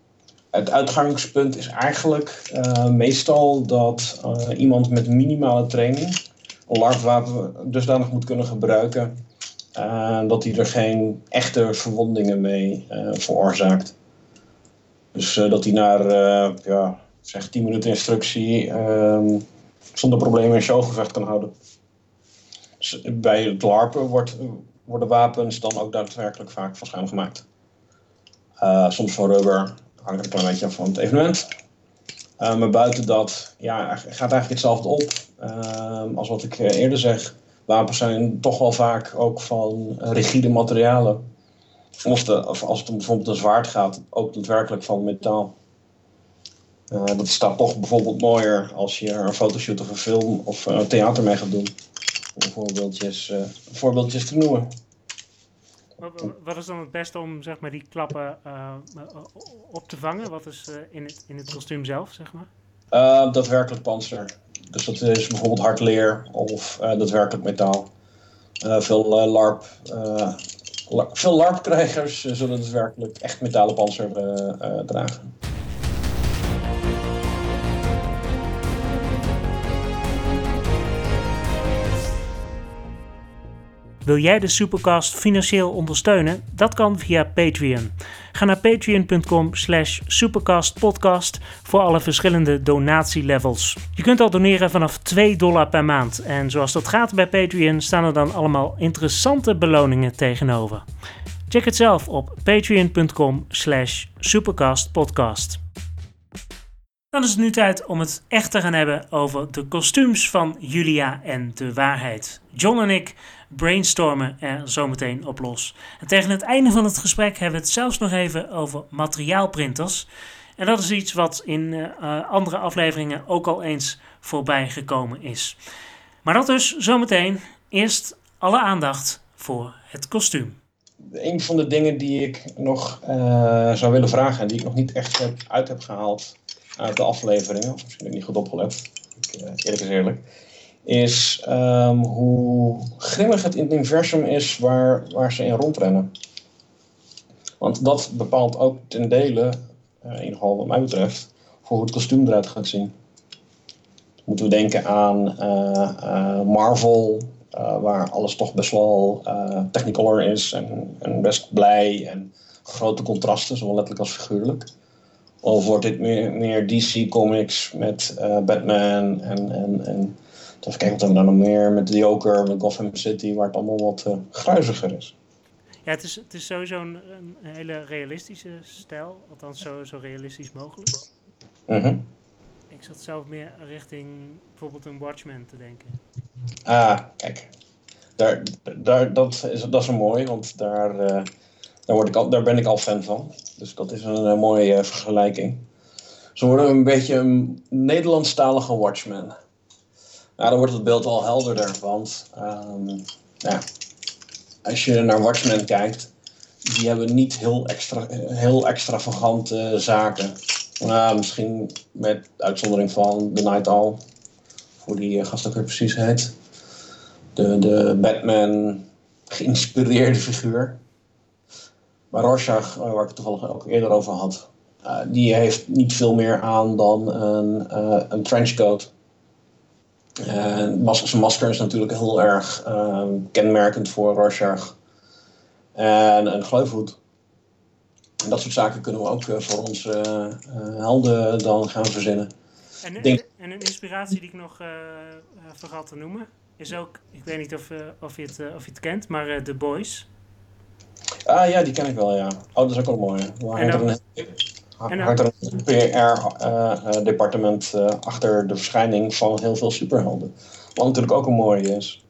Het uitgangspunt is eigenlijk uh, meestal dat iemand met minimale training een dusdanig moet kunnen gebruiken dat hij er geen echte verwondingen mee veroorzaakt. Dus dat hij naar ja, zeg 10 minuten instructie ehm, zonder problemen een showgevecht kan houden. Dus bij het larpen wordt, worden wapens dan ook daadwerkelijk vaak van schuim gemaakt. Soms van rubber, een beetje af van het evenement. Uh, maar buiten dat ja, gaat eigenlijk hetzelfde op uh, als wat ik eerder zeg. Wapens zijn toch wel vaak ook van rigide materialen. Of, de, of als het om bijvoorbeeld een zwaard gaat, ook daadwerkelijk van metaal. Uh, dat staat toch bijvoorbeeld mooier als je een fotoshoot of een film of een theater mee gaat doen. Om voorbeeldjes, voorbeeldjes te noemen. Wat is dan het beste om zeg maar, die klappen uh, op te vangen? Wat is in, het, in het kostuum zelf, zeg maar? daadwerkelijk panzer. Dus dat is bijvoorbeeld hard leer of daadwerkelijk metaal. veel LARP. veel LARP-krijgers zullen daadwerkelijk echt metalen panzer dragen. Wil jij de Supercast financieel ondersteunen? Dat kan via Patreon. Ga naar patreon.com slash supercastpodcast voor alle verschillende donatielevels. Je kunt al doneren vanaf 2 dollar per maand. En zoals dat gaat bij Patreon staan er dan allemaal interessante beloningen tegenover. Check het zelf op patreon.com slash supercastpodcast. Dan is het nu tijd om het echt te gaan hebben over de kostuums van Julia en de waarheid. John en ik brainstormen er zometeen op los. En tegen het einde van het gesprek hebben we het zelfs nog even over materiaalprinters. En dat is iets wat in uh, andere afleveringen ook al eens voorbij gekomen is. Maar dat dus zometeen. Eerst alle aandacht voor het kostuum. Een van de dingen die ik nog uh, zou willen vragen en die ik nog niet echt uit heb gehaald uit de afleveringen, of misschien niet goed opgelet, eerlijk is eerlijk, is um, hoe grimmig het universum is waar, waar ze in rondrennen. Want dat bepaalt ook ten dele, uh, in ieder geval wat mij betreft, voor hoe het kostuum eruit gaat zien. Moeten we denken aan uh, Marvel, waar alles toch best wel technicolor is en, en, best blij en grote contrasten, zowel letterlijk als figuurlijk. Of wordt dit meer, meer DC Comics met Batman en, en, en Even kijken wat hebben we dan nog meer met de Joker, met Gotham City, waar het allemaal wat uh, gruiziger is. Ja, het is, het is sowieso een, een hele realistische stijl. Althans, zo, zo realistisch mogelijk. Uh Ik zat zelf meer richting bijvoorbeeld een Watchmen te denken. Ah, kijk. Daar, daar, dat, is, dat is een mooi, want daar, uh, daar, word ik al, daar ben ik al fan van. Dus dat is een, een mooie uh, vergelijking. Ze worden een beetje een Nederlandstalige Watchmen. Nou, dan wordt het beeld al helderder. Want um, ja, als je naar Watchmen kijkt, die hebben niet heel, extra, heel extravagante zaken. Nou, misschien met uitzondering van The Night Owl, voor die uh, gast ook weer precies heet. De, de Batman geïnspireerde figuur. Maar Rorschach, eh, waar ik het toevallig ook eerder over had, uh, die heeft niet veel meer aan dan een, uh, een trenchcoat zijn masker is natuurlijk heel erg ehm, kenmerkend voor Rorschach. En een gleufhoed. En dat soort zaken kunnen we ook voor onze helden dan gaan verzinnen. En, en, een inspiratie die ik nog vergat te noemen is ook, ik weet niet of, of, je, het, of je het kent, maar The Boys. Ah ja, die ken ik wel, ja. Oh, dat is ook wel mooi. En dan, hangt er een PR-departement uh, uh, achter de verschijning van heel veel superhelden. Wat natuurlijk ook een mooie is.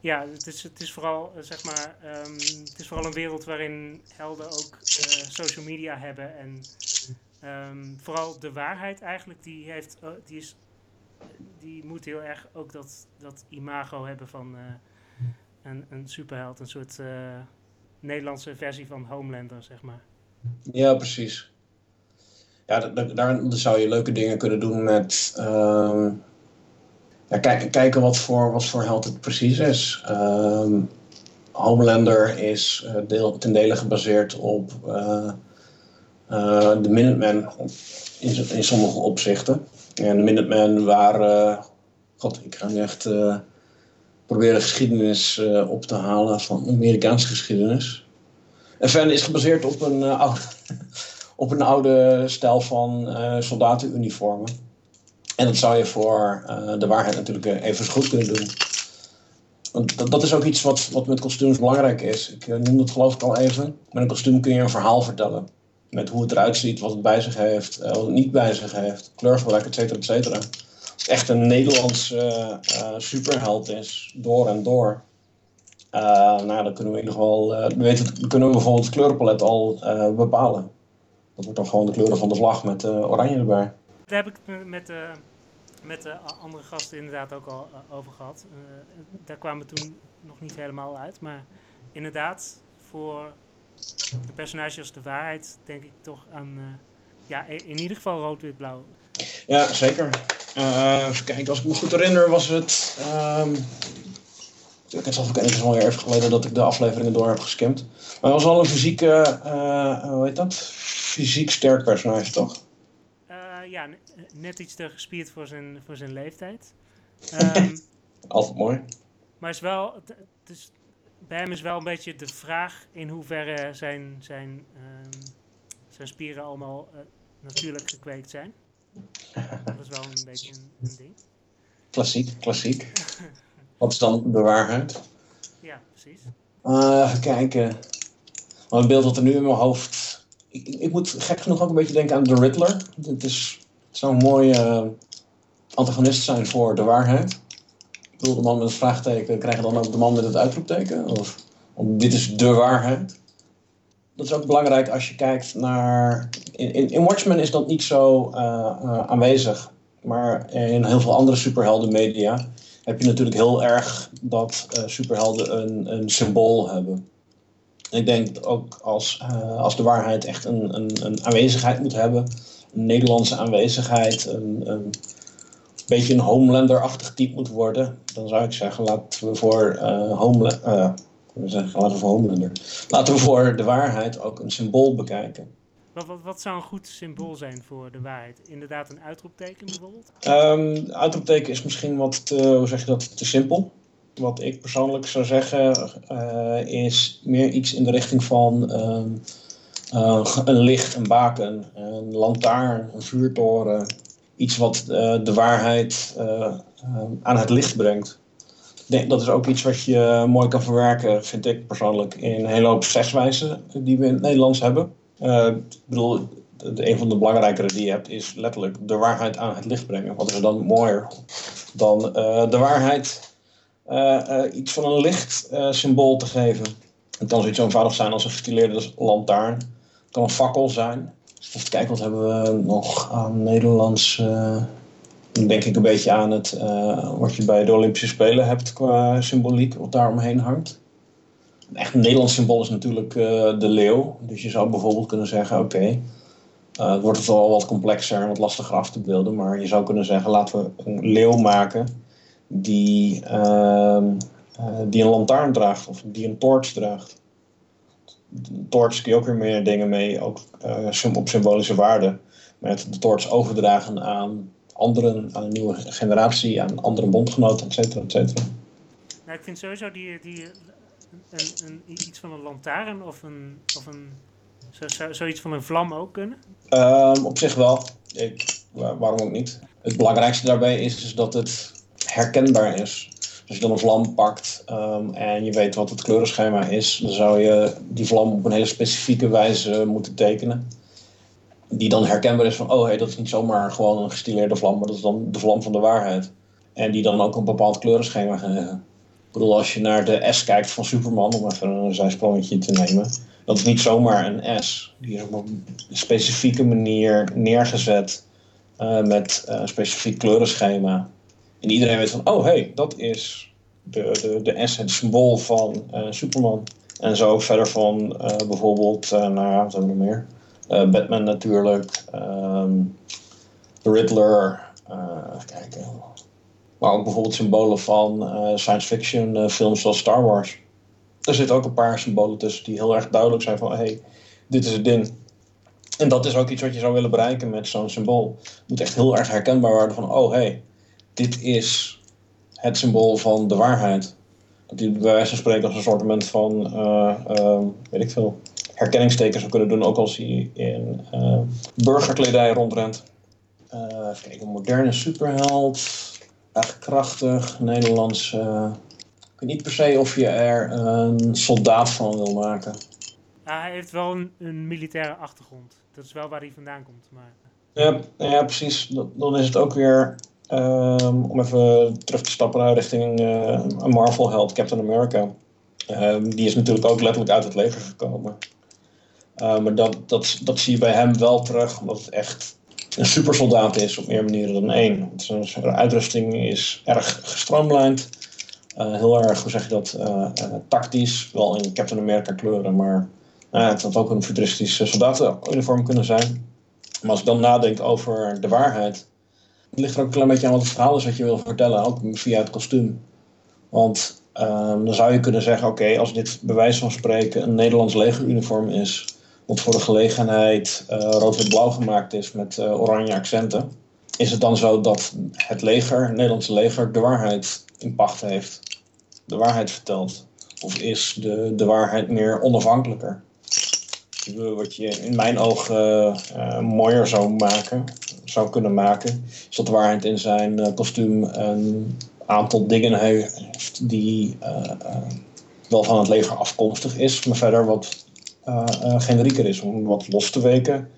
Ja, het is, het is, vooral, zeg maar, um, het is vooral een wereld waarin helden ook social media hebben. En um, vooral de waarheid eigenlijk, die, heeft, die, is, die moet heel erg ook dat, dat imago hebben van een, een superheld. Een soort Nederlandse versie van Homelander, zeg maar. Ja, precies. Ja, daar, zou je leuke dingen kunnen doen met... Kijk, kijken wat voor, wat voor held het precies is. Uh, Homelander is deel, ten dele gebaseerd op de Minutemen in, in sommige opzichten. En de Minutemen waren... God, ik ga nu echt proberen geschiedenis op te halen van Amerikaanse geschiedenis. En Fan is gebaseerd op een, oude, op een oude stijl van uh, soldatenuniformen. En dat zou je voor de waarheid natuurlijk even goed kunnen doen. Want dat, dat, is ook iets wat, wat met kostuums belangrijk is. Ik noemde het geloof ik al even. Met een kostuum kun je een verhaal vertellen. Met hoe het eruit ziet, wat het bij zich heeft, wat het niet bij zich heeft, kleurgebruik, et cetera, et cetera echt een Nederlandse superheld is, door en door. Nou, dan kunnen we in ieder geval, weten, kunnen we bijvoorbeeld het kleurenpalet al bepalen. Dat wordt dan gewoon de kleuren van de vlag met oranje erbij. Daar heb ik het met, met de andere gasten inderdaad ook al over gehad. daar kwamen we toen nog niet helemaal uit, maar inderdaad, voor de personages de waarheid denk ik toch aan, ja, in ieder geval rood-wit-blauw. Ja, zeker. Uh, kijken, als ik me goed herinner was het... Um, het is al even geleden dat ik de afleveringen door heb geskimd. Maar het was al een fysieke, uh, hoe heet dat? Fysiek sterk personage, toch? Uh, ja, net iets te gespierd voor zijn, voor zijn leeftijd. Um, Altijd mooi. Maar is wel, het is, bij hem is wel een beetje de vraag in hoeverre zijn, zijn, um, zijn spieren allemaal natuurlijk gekweekt zijn. Dat is wel een beetje een, een ding. Klassiek, klassiek. Wat is dan de waarheid? Ja, precies. Uh, even kijken. het beeld dat er nu in mijn hoofd... Ik, ik, moet gek genoeg ook een beetje denken aan The Riddler. Het is, zo'n mooie uh, antagonist zijn voor de waarheid. Ik bedoel, de man met het vraagteken krijgt dan ook de man met het uitroepteken? Of, dit is de waarheid? dat is ook belangrijk als je kijkt naar. In, in, Watchmen is dat niet zo uh, uh, aanwezig. Maar in heel veel andere superheldenmedia heb je natuurlijk heel erg dat superhelden een, een symbool hebben. En ik denk dat ook als, als de waarheid echt een, een, een aanwezigheid moet hebben, een Nederlandse aanwezigheid, een, een beetje een Homelander-achtig type moet worden, dan zou ik zeggen, laten we voor Homelander we zeggen, laten we voor Homelander. Laten we voor de waarheid ook een symbool bekijken. Wat, wat, wat, zou een goed symbool zijn voor de waarheid? Inderdaad een uitroepteken bijvoorbeeld? Um, uitroepteken is misschien wat te, hoe zeg je dat, te simpel. Wat ik persoonlijk zou zeggen uh, is meer iets in de richting van um, uh, een licht, een baken, een lantaarn, een vuurtoren. Iets wat uh, de waarheid aan het licht brengt dat is ook iets wat je mooi kan verwerken, vind ik persoonlijk, in een hele hoop die we in het Nederlands hebben. Ik bedoel, een van de belangrijkere die je hebt is letterlijk de waarheid aan het licht brengen. Wat is er dan mooier dan de waarheid iets van een lichtsymbool te geven. Het kan zoiets eenvoudig zijn als een gestileerde lantaarn. Het kan een fakkel zijn. Even kijken, wat hebben we nog aan Nederlands dan denk ik een beetje aan het, wat je bij de Olympische Spelen hebt qua symboliek, wat daar omheen hangt. Een echt Nederlands symbool is natuurlijk de leeuw. Dus je zou bijvoorbeeld kunnen zeggen, oké, okay, uh, het wordt wel wat complexer en wat lastiger af te beelden. Maar je zou kunnen zeggen, laten we een leeuw maken die, ehm, die een lantaarn draagt of die een toorts draagt. Een toorts kun je ook weer meer dingen mee, ook op symbolische waarde. Met de toorts overdragen aan anderen, aan een nieuwe generatie, aan andere bondgenoten, et cetera, et cetera. Nou, ik vind sowieso die, die een, een, iets van een lantaarn of een, of een zou, zoiets van een vlam ook kunnen? Um, op zich wel. Ik, waarom ook niet? Het belangrijkste daarbij is, is dat het herkenbaar is. Als je dan een vlam pakt um, en je weet wat het kleurenschema is, dan zou je die vlam op een hele specifieke wijze moeten tekenen. Die dan herkenbaar is van, oh hey, dat is niet zomaar gewoon een gestileerde vlam, maar dat is dan de vlam van de waarheid. En die dan ook een bepaald kleurenschema gaan hebben. Ik bedoel, als je naar de S kijkt van Superman, om even een zijsprongetje te nemen, dat is niet zomaar een S. Die is op een specifieke manier neergezet uh, met een specifiek kleurenschema. En iedereen weet van, oh hey, dat is de, de, de symbool van uh, Superman. En zo verder van uh, bijvoorbeeld, nou ja, wat hebben we meer? Batman natuurlijk, um, The Riddler, even kijken. Maar ook bijvoorbeeld symbolen van science fiction films zoals Star Wars er zitten ook een paar symbolen tussen die heel erg duidelijk zijn van hé, hey, dit is het ding. En dat is ook iets wat je zou willen bereiken met zo'n symbool. Het moet echt heel erg herkenbaar worden van oh hé, hey, dit is het symbool van de waarheid. Dat die bij wijze van spreken als een soort van, uh, uh, weet ik veel, herkenningsteken zou kunnen doen, ook als hij in uh, burgerkledij rondrent. even kijken, een moderne superheld, echt krachtig, Nederlands niet per se of je er een soldaat van wil maken. Ja, hij heeft wel een, een, militaire achtergrond. Dat is wel waar hij vandaan komt. Maar... Ja, ja, precies. Dan is het ook weer, um, om even terug te stappen richting uh, een Marvel-held, Captain America. Um, die is natuurlijk ook letterlijk uit het leger gekomen. Uh, maar dat, dat, dat zie je bij hem wel terug, omdat het echt een supersoldaat is op meer manieren dan één. Zijn uitrusting is erg gestroomlijnd. Eh, heel erg, hoe zeg je dat, uh, tactisch. Wel in Captain America kleuren, maar het had ook een futuristisch soldatenuniform kunnen zijn. Maar als ik dan nadenk over de waarheid, ligt er ook een klein beetje aan wat het verhaal is wat je wil vertellen, ook via het kostuum. Want ehm, dan zou je kunnen zeggen, oké, als dit bij wijze van spreken een Nederlands legeruniform is, wat voor de gelegenheid rood-wit-blauw gemaakt is met oranje accenten, is het dan zo dat het leger, het Nederlandse leger, de waarheid in pacht heeft? De waarheid vertelt? Of is de, de waarheid meer onafhankelijker? Wat je in mijn ogen uh, mooier zou maken, zou kunnen maken, is dat de waarheid in zijn uh, kostuum een aantal dingen heeft die uh, wel van het leger afkomstig is, maar verder wat generieker is, om wat los te weken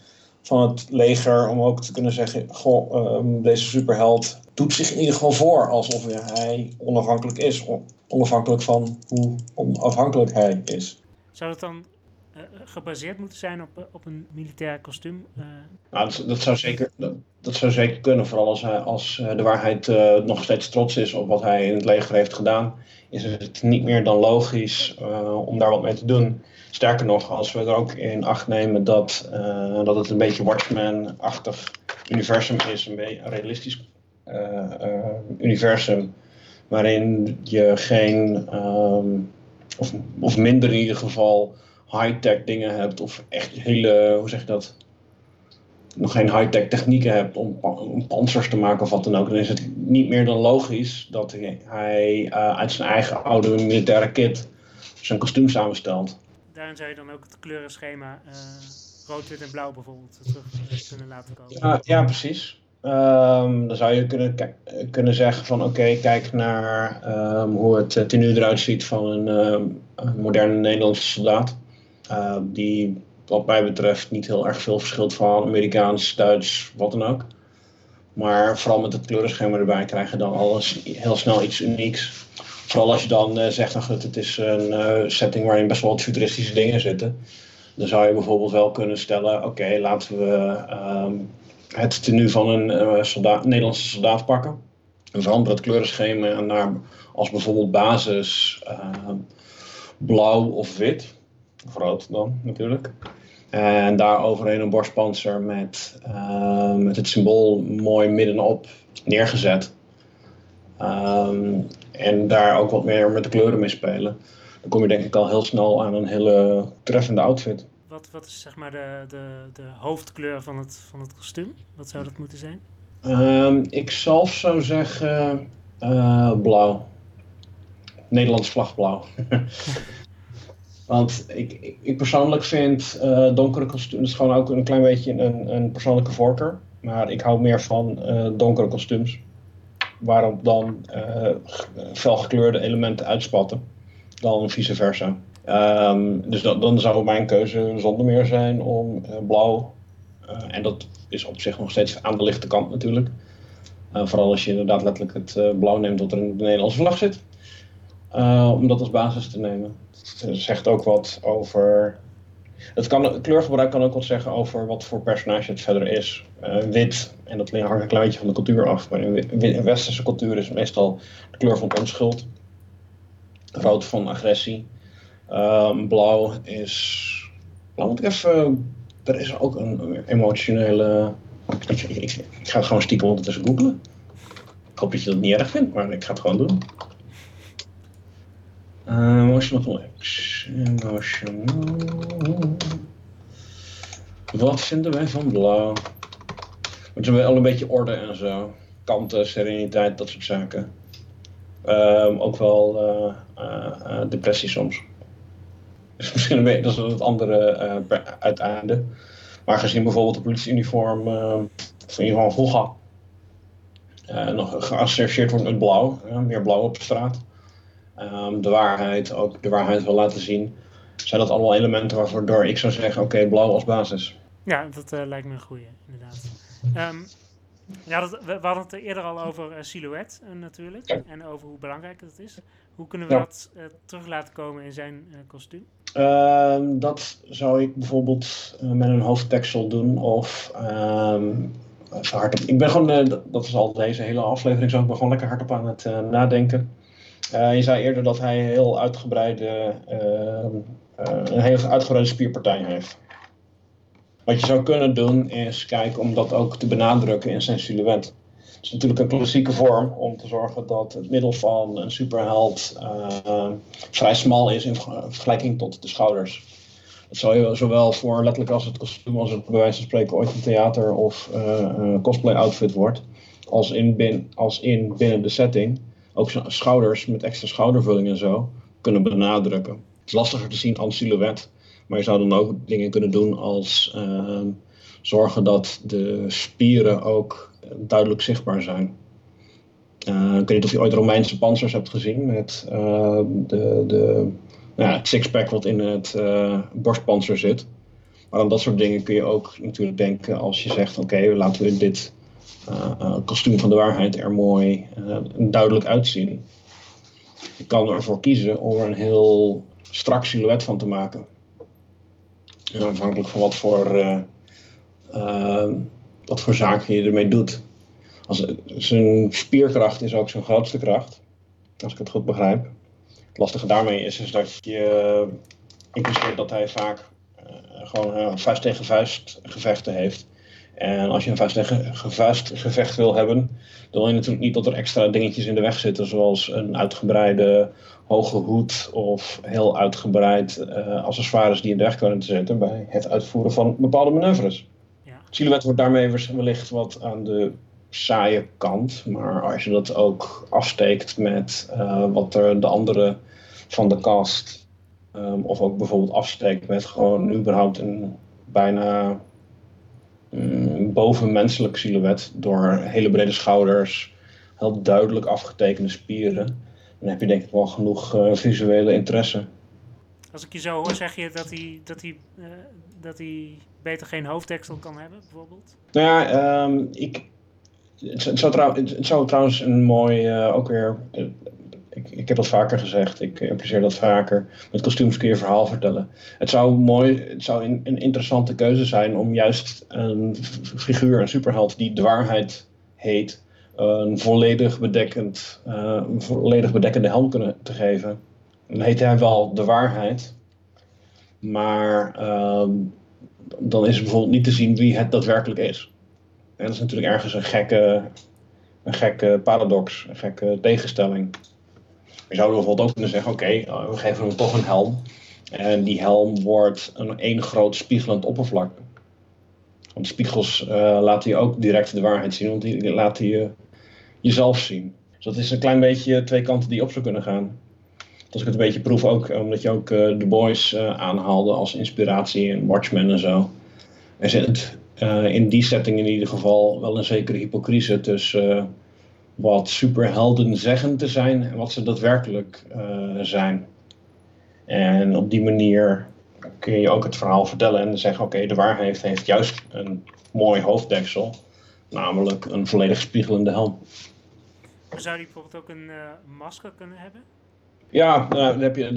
van het leger om ook te kunnen zeggen: Goh, um, deze superheld doet zich in ieder geval voor alsof hij onafhankelijk is. Onafhankelijk van hoe onafhankelijk hij is. Zou het dan gebaseerd moeten zijn op, op een militair kostuum? Uh... Nou, dat, zou zeker, dat, zou zeker kunnen, vooral als, hij, als de waarheid nog steeds trots is op wat hij in het leger heeft gedaan. Is het niet meer dan logisch om daar wat mee te doen. Sterker nog, als we er ook in acht nemen dat, dat het een beetje Watchmen-achtig universum is, een beetje een realistisch universum, waarin je geen, um, of, of minder in ieder geval, high-tech dingen hebt, of echt hele, hoe zeg je dat? nog geen high-tech technieken hebt om, om panzers te maken of wat dan ook, dan is het niet meer dan logisch dat hij uit zijn eigen oude militaire kit zijn kostuum samenstelt daarin zou je dan ook het kleurenschema uh, rood, wit en blauw bijvoorbeeld terug uh, kunnen laten komen. Ja, ja precies. Um, dan zou je kunnen, kunnen zeggen van oké, kijk naar um, hoe het tenue eruit ziet van een, um, een moderne Nederlandse soldaat. Die wat mij betreft niet heel erg veel verschilt van Amerikaans, Duits, wat dan ook. Maar vooral met het kleurenschema erbij krijgen dan alles heel snel iets unieks. Vooral als je dan uh, zegt, nou het is een uh, setting waarin best wel wat futuristische dingen zitten. Dan zou je bijvoorbeeld wel kunnen stellen, oké, laten we um, het tenue van een soldaat, Nederlandse soldaat pakken. En veranderen het kleurenschema naar als bijvoorbeeld basis ehm, blauw of wit. Rood dan natuurlijk. En daar overheen een borstpanzer met, ehm, met het symbool mooi middenop neergezet. Um, en daar ook wat meer met de kleuren mee spelen. Dan kom je denk ik al heel snel aan een hele treffende outfit. Wat, wat is zeg maar de, de, de hoofdkleur van het, van het kostuum? Wat zou dat moeten zijn? Um, ik zelf zou zeggen uh, blauw. Nederlands vlag blauw. Want ik, ik persoonlijk vind uh, donkere kostuums gewoon ook een klein beetje een, een persoonlijke voorkeur. Maar ik hou meer van uh, donkere kostuums. Waarop dan uh, felgekleurde elementen uitspatten. Dan vice versa. Um, dus dan zou mijn keuze zonder meer zijn om blauw. en dat is op zich nog steeds aan de lichte kant natuurlijk. vooral als je inderdaad letterlijk het blauw neemt dat er de Nederlandse vlag zit. Om dat als basis te nemen zegt ook wat over. Het kan, kleurgebruik kan ook wat zeggen over wat voor personage het verder is. Uh, wit, en dat hangt een klein beetje van de cultuur af. Maar in westerse cultuur is meestal de kleur van onschuld. Rood van agressie. Um, blauw is. Blauw moet ik even. Er is ook een emotionele. Ik, ik ga het gewoon stiekem ondertussen googlen. Ik hoop dat je dat niet erg vindt, maar ik ga het gewoon doen. Uh, emotional flex. Emotional. Wat vinden wij van blauw? Het is wel een beetje orde en zo. Kanten, sereniteit, dat soort zaken. Um, ook wel uh, uh, depressie soms. Dus misschien een beetje, dat is het andere uh, uiteinde. Maar gezien bijvoorbeeld de politieuniform van Ivan Volga nog geassocieerd wordt met blauw, meer blauw op straat um, de waarheid, ook de waarheid wil laten zien. Zijn dat allemaal elementen waarvoor ik zou zeggen, oké, blauw als basis. Ja, dat uh, lijkt me een goede, inderdaad. Um, ja, dat, we, hadden het eerder al over uh, silhouet uh, natuurlijk. En over hoe belangrijk dat is. Hoe kunnen we ja. dat terug laten komen in zijn kostuum? Ehm, dat zou ik bijvoorbeeld met een hoofdteksel doen. Of ik ben gewoon, dat is al deze hele aflevering zo. Ik ben gewoon lekker hardop aan het nadenken. Uh, je zei eerder dat hij heel uitgebreide, uh, uh, een heel uitgebreide spierpartij heeft. Wat je zou kunnen doen is kijken om dat ook te benadrukken in zijn silhouet. Het is natuurlijk een klassieke vorm om te zorgen dat het middel van een superheld vrij smal is in vergelijking tot de schouders. Dat zou je zowel voor letterlijk als het kostuum, als het bij wijze van spreken ooit een theater of cosplay outfit wordt, als in, bin, als in binnen de setting ook schouders met extra schoudervulling en zo kunnen benadrukken. Het is lastiger te zien als silhouet, maar je zou dan ook dingen kunnen doen als uh, zorgen dat de spieren ook duidelijk zichtbaar zijn. Uh, ik weet niet of je ooit Romeinse panzers hebt gezien met uh, de, de, nou ja, het sixpack wat in het uh, borstpanzer zit. Maar aan dat soort dingen kun je ook natuurlijk denken als je zegt: oké, laten we dit kostuum van de waarheid er mooi uh, duidelijk uitzien. Je kan ervoor kiezen om er een heel strak silhouet van te maken. En afhankelijk van wat voor, wat voor zaken je ermee doet. Als, zijn spierkracht is ook zijn grootste kracht, als ik het goed begrijp. Het lastige daarmee is, is dat je impliceert dat hij vaak gewoon vuist tegen vuist gevechten heeft. En als je een vuist gevecht wil hebben, dan wil je natuurlijk niet dat er extra dingetjes in de weg zitten, zoals een uitgebreide hoge hoed of heel uitgebreid uh, accessoires die in de weg kunnen te zetten bij het uitvoeren van bepaalde manoeuvres. Ja. Silhouet wordt daarmee wellicht wat aan de saaie kant, maar als je dat ook afsteekt met uh, wat er de andere van de cast, um, of ook bijvoorbeeld afsteekt met gewoon überhaupt een bijna Mm, bovenmenselijk silhouet door hele brede schouders, heel duidelijk afgetekende spieren. Dan heb je denk ik wel genoeg uh, visuele interesse. Als ik je zo hoor, zeg je dat hij, dat hij, uh, dat hij beter geen hoofddeksel kan hebben, bijvoorbeeld? Nou ja, um, ik, het, het, zou trouw, het, het, zou trouwens een mooi, uh, ook weer ik, heb dat vaker gezegd, ik impliceer dat vaker. Met kostuums kun je verhaal vertellen. Het zou mooi, het zou een, een interessante keuze zijn om juist een figuur, een superheld die de waarheid heet, een volledig, bedekkend, een volledig bedekkende helm kunnen te geven. Dan heet hij wel de waarheid, maar uh, dan is bijvoorbeeld niet te zien wie het daadwerkelijk is. En dat is natuurlijk ergens een gekke, een gekke paradox, een gekke tegenstelling. Je zou bijvoorbeeld ook kunnen zeggen, oké, okay, we geven hem toch een helm. En die helm wordt een één groot spiegelend oppervlak. Want spiegels laten je ook direct de waarheid zien, want die laten je jezelf zien. Dus dat is een klein beetje twee kanten die op zou kunnen gaan. Als ik het een beetje proef ook, omdat je ook uh, The Boys aanhaalde als inspiratie en Watchmen en zo. Er zit in die setting in ieder geval wel een zekere hypocrisie tussen wat superhelden zeggen te zijn en wat ze daadwerkelijk zijn. En op die manier kun je ook het verhaal vertellen en zeggen: oké, de waarheid heeft juist een mooi hoofddeksel, namelijk een volledig spiegelende helm. Zou die bijvoorbeeld ook een masker kunnen hebben? Ja, nou, dan, heb je,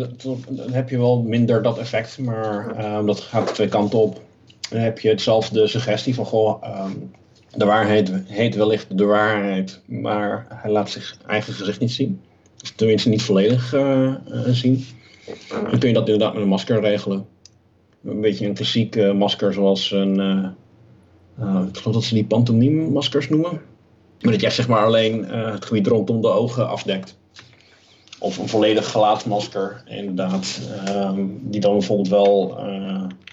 dan heb je wel minder dat effect, maar um, dat gaat twee kanten op. Dan heb je hetzelfde suggestie van, goh, um, de waarheid heet wellicht de waarheid, maar hij laat zich eigen gezicht niet zien. Of tenminste niet volledig uh, uh, zien. Dan kun je dat inderdaad met een masker regelen. Een beetje een klassiek masker zoals een, ik geloof dat ze die pantomime maskers noemen. Maar dat jij zeg maar alleen het gebied rondom de ogen afdekt. Of een volledig gelaatsmasker, inderdaad. Um, die dan bijvoorbeeld wel,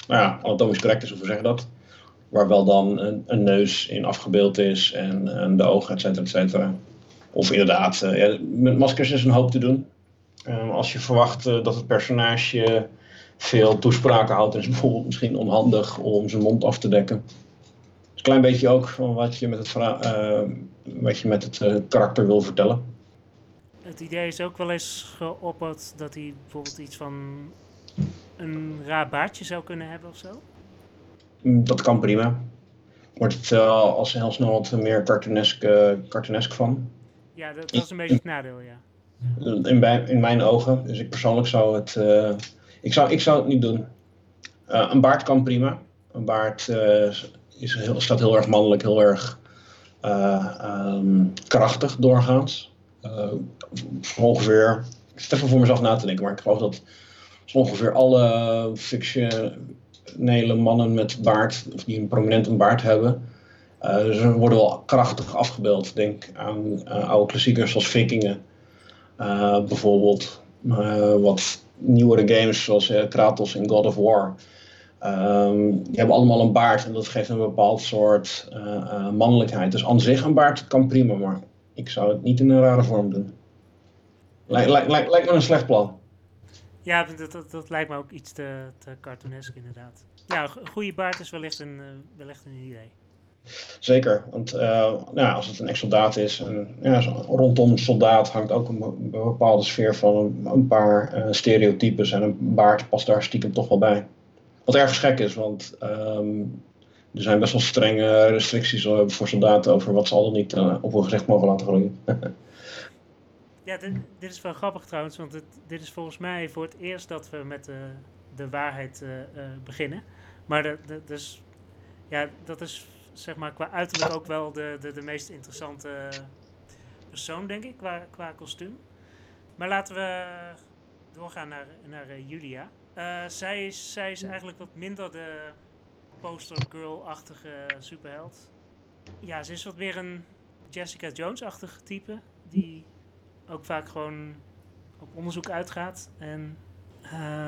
nou ja, anatomisch correct is, we zeggen dat. Waar wel dan een, een, neus in afgebeeld is en, en de ogen, et cetera, et cetera. Of inderdaad, uh, ja, met maskers is een hoop te doen. Um, als je verwacht uh, dat het personage veel toespraken houdt, is het bijvoorbeeld misschien onhandig om zijn mond af te dekken. Een klein beetje ook van wat je met het, wat je met het karakter wil vertellen het idee is ook wel eens geopperd dat hij bijvoorbeeld iets van een raar baardje zou kunnen hebben of zo? Mm, dat kan prima. Wordt het uh, als heel snel wat meer cartoonesk, uh, cartoonesk van. Ja, dat, dat, is een beetje het nadeel, ja. In, bij, in mijn ogen. Dus ik persoonlijk zou het... Uh, ik, zou, ik zou het niet doen. een baard kan prima. Een baard is heel, staat heel erg mannelijk, heel erg um, krachtig doorgaans. Ongeveer, ik zit even voor mezelf na te denken, maar ik geloof dat ongeveer alle fictionele mannen met baard, of die een prominente baard hebben, uh, ze worden wel krachtig afgebeeld. Denk aan uh, oude klassiekers zoals Vikingen, bijvoorbeeld. wat nieuwere games zoals Kratos in God of War. Um, die hebben allemaal een baard en dat geeft een bepaald soort mannelijkheid. Dus aan zich een baard kan prima, maar ik zou het niet in een rare vorm doen. Lijkt lijk, lijk, lijkt me een slecht plan. Ja, dat, dat, dat, lijkt me ook iets te, te cartoonesk inderdaad. Ja, een goede baard is wellicht een, uh, wellicht een idee. Zeker, want uh, nou, als het een ex-soldaat is, en, ja, rondom soldaat hangt ook een, bepaalde sfeer van een, paar uh, stereotypes en een baard past daar stiekem toch wel bij. Wat erg gek is, want um, er zijn best wel strenge restricties voor soldaten over wat ze al dan niet op hun gezicht mogen laten groeien. ja, dit, dit, is wel grappig trouwens, want het, dit is volgens mij voor het eerst dat we met de, de waarheid uh, uh, beginnen. Maar de, de, dus, ja, dat is zeg maar qua uiterlijk ook wel de, de, de meest interessante persoon, denk ik, qua, qua kostuum. Maar laten we doorgaan naar, naar Julia. zij, is, zij is eigenlijk wat minder de poster girl-achtige superheld. Ja, ze is wat meer een Jessica Jones-achtige type. Die ook vaak gewoon op onderzoek uitgaat. En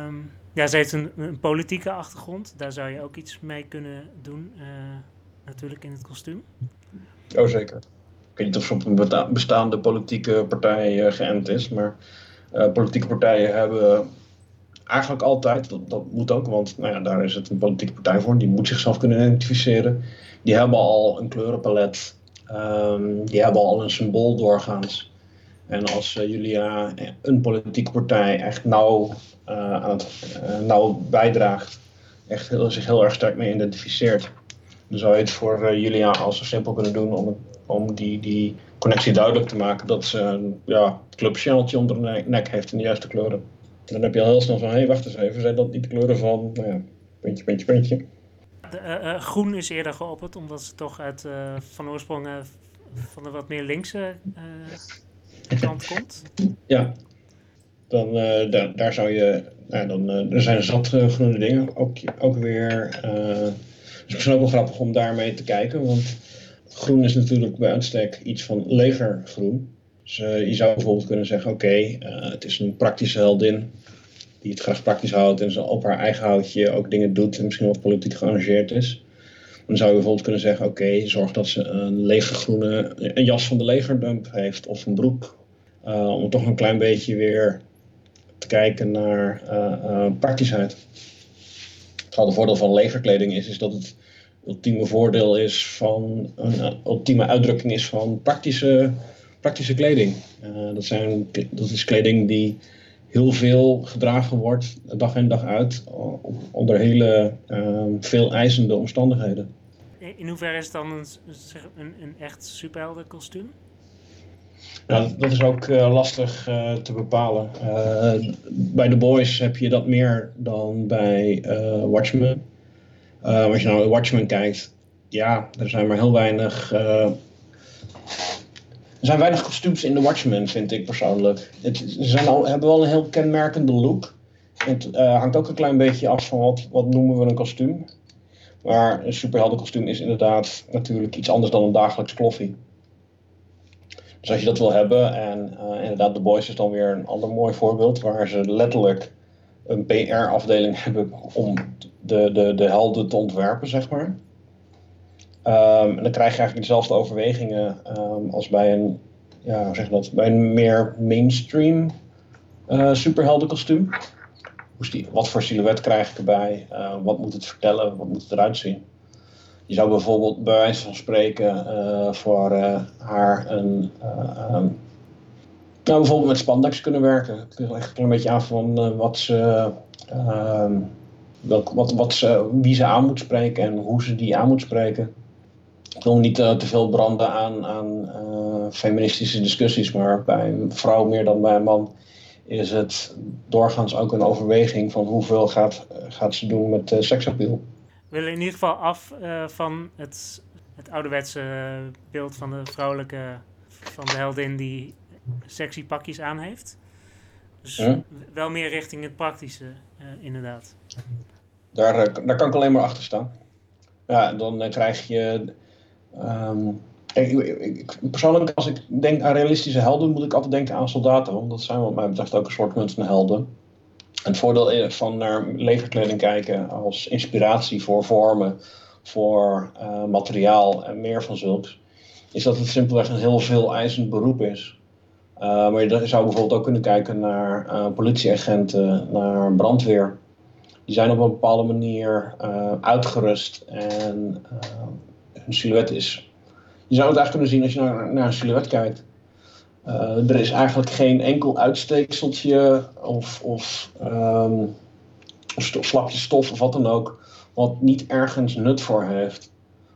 um, ja, ze heeft een, een, politieke achtergrond. Daar zou je ook iets mee kunnen doen. Uh, natuurlijk in het kostuum. Oh, zeker. Ik weet niet of ze op een bestaande politieke partij uh, geënt is. Maar uh, politieke partijen hebben eigenlijk altijd, dat, dat moet ook, want nou ja, daar is het een politieke partij voor, die moet zichzelf kunnen identificeren. Die hebben al een kleurenpalet, um, die hebben al een symbool doorgaans. En als uh, Julia een politieke partij echt nauw, uh, aan het, bijdraagt, echt heel, zich heel erg sterk mee identificeert, dan zou je het voor Julia al zo simpel kunnen doen om, om die, die connectie duidelijk te maken dat ze een ja, clubsjaaltje onder de nek heeft in de juiste kleuren dan heb je al heel snel van, hé, hey, wacht eens even, zijn dat niet de kleuren van, nou ja, puntje, puntje, puntje. Groen is eerder geopperd, omdat ze toch uit, van oorsprong van de wat meer linkse komt. Ja, dan daar, daar zou je, nou, dan, er zijn zat groene dingen, ook, ook weer, het is misschien ook wel grappig om daarmee te kijken, want groen is natuurlijk bij uitstek iets van legergroen. Dus uh, je zou bijvoorbeeld kunnen zeggen, oké, uh, het is een praktische heldin die het graag praktisch houdt en zo op haar eigen houtje ook dingen doet en misschien wat politiek geëngageerd is. Dan zou je bijvoorbeeld kunnen zeggen, oké, zorg dat ze een legergroene, een jas van de legerdump heeft of een broek. Uh, om toch een klein beetje weer te kijken naar uh, praktischheid. Het grote voordeel van legerkleding is, is dat het ultieme voordeel is van een ultieme uitdrukking is van praktische, praktische kleding. dat, zijn, dat is kleding die heel veel gedragen wordt, dag in dag uit, onder hele veel eisende omstandigheden. In hoeverre is het dan een, een, een echt superhelden kostuum? Nou, dat is ook uh, lastig uh, te bepalen. Uh, bij The Boys heb je dat meer dan bij Watchmen. als je nou naar Watchmen kijkt, ja, er zijn maar heel weinig er zijn weinig kostuums in de Watchmen, vind ik persoonlijk. Het, ze zijn al, hebben wel een heel kenmerkende look. Het hangt ook een klein beetje af van wat, wat noemen we een kostuum. Maar een superheldenkostuum is inderdaad natuurlijk iets anders dan een dagelijks kloffie. Dus als je dat wil hebben, en uh, inderdaad, The Boys is dan weer een ander mooi voorbeeld, waar ze letterlijk een PR-afdeling hebben om de, de, de helden te ontwerpen, zeg maar. Um, en dan krijg je eigenlijk dezelfde overwegingen um, als bij een, ja, zeg dat, bij een meer mainstream uh, superheldenkostuum. Wat voor silhouet krijg ik erbij? Uh, wat moet het vertellen? Wat moet het eruit zien? Je zou bijvoorbeeld bij wijze van spreken uh, voor haar een, um, nou, bijvoorbeeld met spandex kunnen werken. Het ligt echt een beetje aan van wat ze, welk, wat, wat ze, wie ze aan moet spreken en hoe ze die aan moet spreken ik wil niet te veel branden aan, aan feministische discussies, maar bij een vrouw meer dan bij een man is het doorgaans ook een overweging van hoeveel gaat, gaat ze doen met uh, seksappeal. We willen in ieder geval af van het, het ouderwetse beeld van de vrouwelijke, van de heldin die sexy pakjes aan heeft. Dus hm? wel meer richting het praktische, inderdaad. Daar, daar kan ik alleen maar achter staan. Ja, dan krijg je Um, persoonlijk, als ik denk aan realistische helden, moet ik altijd denken aan soldaten. Want dat zijn wat mij betreft ook een soort van helden. En het voordeel van naar legerkleding kijken als inspiratie voor vormen, voor uh, materiaal en meer van zulks, is dat het simpelweg een heel veel eisend beroep is. Uh, maar je zou bijvoorbeeld ook kunnen kijken naar uh, politieagenten, naar brandweer. Die zijn op een bepaalde manier uitgerust en een silhouet is. Je zou het eigenlijk kunnen zien als je naar, naar een silhouet kijkt. Uh, er is eigenlijk geen enkel uitsteekseltje of, of, of slapje stof of wat dan ook, wat niet ergens nut voor heeft.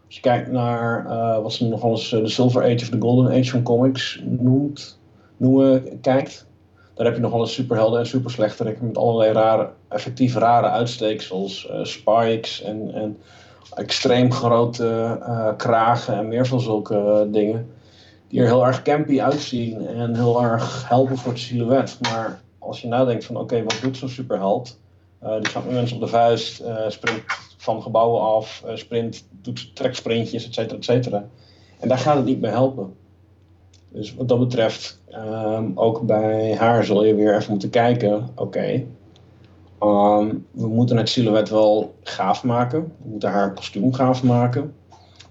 Als je kijkt naar uh, wat ze nog eens de Silver Age of the Golden Age van comics noemt, noemen, kijkt, daar heb je nog wel eens superhelden en superslechterikken met allerlei rare, effectief rare uitsteeksels, uh, spikes en, en extreem grote uh, kragen en meer van zulke uh, dingen. Die er heel erg campy uitzien en heel erg helpen voor het silhouet. Maar als je nadenkt van oké, wat doet zo'n superheld? Uh, die gaat met mensen op de vuist, sprint van gebouwen af, sprint, doet treksprintjes, et cetera, et cetera. En daar gaat het niet bij helpen. Dus wat dat betreft, um, ook bij haar zul je weer even moeten kijken, oké, Um, we moeten het silhouet wel gaaf maken. We moeten haar kostuum gaaf maken.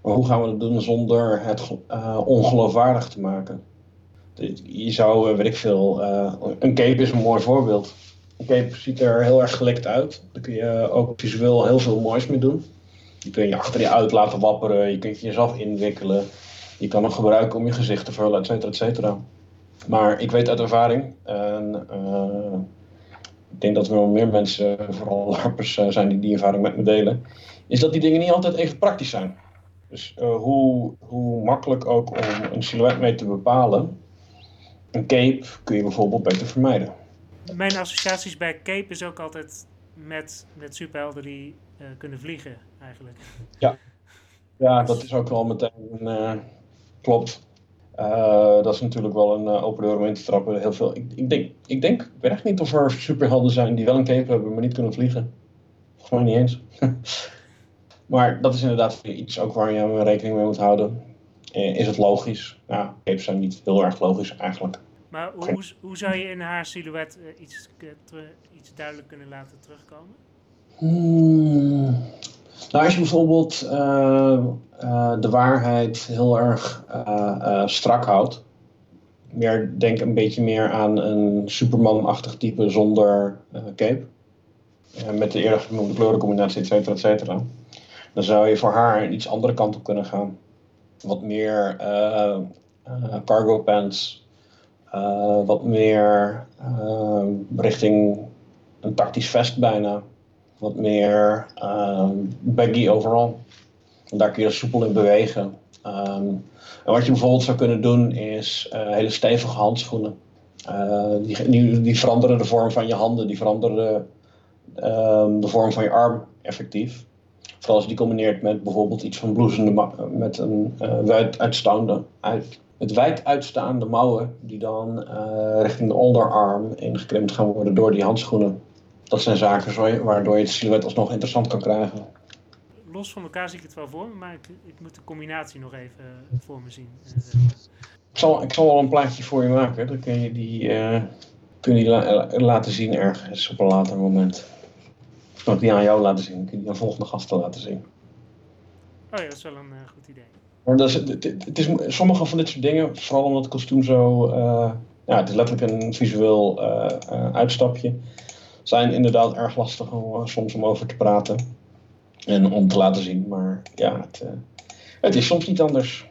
Maar hoe gaan we dat doen zonder het uh, ongeloofwaardig te maken? Je zou, uh, weet ik veel, uh, een cape is een mooi voorbeeld. Een cape ziet er heel erg gelikt uit. Daar kun je ook visueel heel veel moois mee doen. Je kunt je achter je uit laten wapperen, je kunt jezelf inwikkelen. Je kan hem gebruiken om je gezicht te vullen, et cetera, et cetera. Maar ik weet uit ervaring, ik denk dat er wel meer mensen, vooral larpers, eh, zijn die die ervaring met me delen, is dat die dingen niet altijd even praktisch zijn. Dus uh, hoe, hoe makkelijk ook om een silhouet mee te bepalen, een cape kun je bijvoorbeeld beter vermijden. Mijn associaties bij cape is ook altijd met, met superhelden die uh, kunnen vliegen, eigenlijk. Ja. ja, dat is ook wel meteen uh, klopt. Uh, dat is natuurlijk wel een uh, open deur om in te trappen. Heel veel. Ik, ik, denk, ik denk, ik weet echt niet of er superhelden zijn die wel een cape hebben, maar niet kunnen vliegen. Volgens mij niet eens. maar dat is inderdaad iets ook waar je rekening mee moet houden. Uh, is het logisch? Ja, capes zijn niet heel erg logisch eigenlijk. Maar hoe, hoe zou je in haar silhouet iets, iets duidelijk kunnen laten terugkomen? Hmm. Nou, als je bijvoorbeeld uh, uh, de waarheid heel erg uh, strak houdt, meer, denk een beetje meer aan een Superman-achtig type zonder cape, met de eerder genoemde kleurencombinatie, et cetera, et cetera, dan zou je voor haar een iets andere kant op kunnen gaan. Wat meer cargo pants, wat meer richting een tactisch vest bijna wat meer um, baggy overal. daar kun je soepel in bewegen. Um, en wat je bijvoorbeeld zou kunnen doen is uh, hele stevige handschoenen. Uh, die, die, die, veranderen de vorm van je handen, die veranderen um, de vorm van je arm effectief. Vooral als je die combineert met bijvoorbeeld iets van bloesende, met een uh, wijd uitstaande, uit, met wijd uitstaande mouwen die dan richting de onderarm ingekrimpt gaan worden door die handschoenen dat zijn zaken waardoor je het silhouet alsnog interessant kan krijgen. Los van elkaar zie ik het wel voor me, maar ik, ik moet de combinatie nog even eh, voor me zien. Ik zal, ik zal wel een plaatje voor je maken. Dan kun je die, uh, kun je die laten zien ergens op een later moment. Of kan ik die aan jou laten zien? Kun je die aan volgende gasten laten zien? Oh ja, dat is wel een uh, goed idee. Maar dat is, het, het, is, sommige van dit soort dingen, vooral omdat het kostuum zo... ja, het is letterlijk een visueel uitstapje zijn inderdaad erg lastig om, eh, soms om over te praten en om te laten zien. Maar ja, het, uh, het is soms niet anders.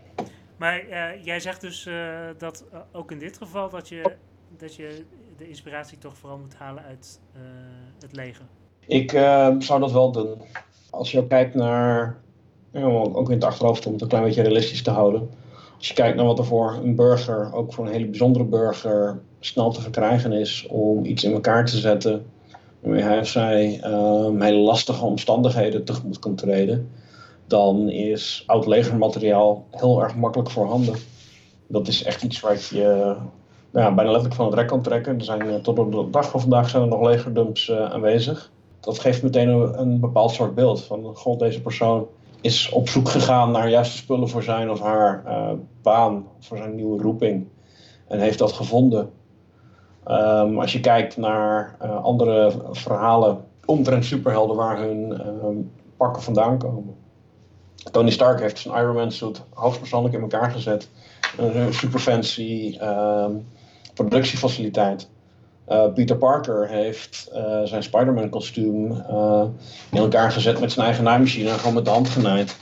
Maar uh, jij zegt dus uh, dat ook in dit geval dat je, dat je de inspiratie toch vooral moet halen uit het leger. Ik zou dat wel doen. Als je ook kijkt naar, ook in het achterhoofd om het een klein beetje realistisch te houden. Als je kijkt naar wat er voor een burger, ook voor een hele bijzondere burger, snel te verkrijgen is om iets in elkaar te zetten waarmee hij of zij hele lastige omstandigheden tegemoet kan treden, dan is oud legermateriaal heel erg makkelijk voorhanden. Dat is echt iets wat je nou ja, bijna letterlijk van het rek kan trekken. Er zijn, eh, tot op de dag van vandaag zijn er nog legerdumps uh, aanwezig. Dat geeft meteen een, bepaald soort beeld van, god, deze persoon is op zoek gegaan naar juiste spullen voor zijn of haar uh, baan, voor zijn nieuwe roeping. En heeft dat gevonden. Um, als je kijkt naar uh, andere verhalen omtrent superhelden waar hun um, pakken vandaan komen. Tony Stark heeft zijn Iron Man suit hoogstpersoonlijk in elkaar gezet. Een super fancy um, productiefaciliteit. Uh, Peter Parker heeft uh, zijn Spider-Man kostuum in elkaar gezet met zijn eigen naaimachine en gewoon met de hand genaaid.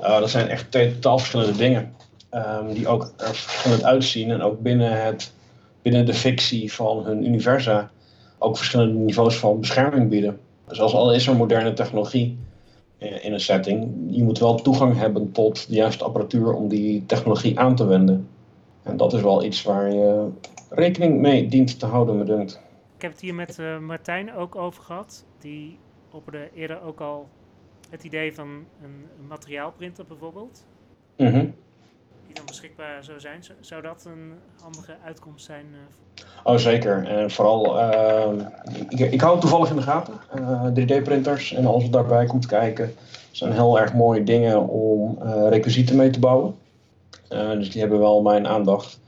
dat zijn echt totaal verschillende dingen. Die ook er verschillend uitzien en ook binnen het binnen de fictie van hun universa ook verschillende niveaus van bescherming bieden. Zoals al is er moderne technologie in een setting, je moet wel toegang hebben tot de juiste apparatuur om die technologie aan te wenden. En dat is wel iets waar je rekening mee dient te houden, me dunkt. Ik heb het hier met uh, Martijn ook over gehad. Die opperde eerder ook al het idee van een materiaalprinter bijvoorbeeld. Mm dan beschikbaar zou zijn. Zou dat een handige uitkomst zijn? Eh, oh, zeker. En vooral, uh, ik, ik hou toevallig in de gaten. 3D-printers eh, en alles wat daarbij komt kijken zijn heel erg mooie dingen om uh, mee te bouwen. dus die hebben wel mijn aandacht.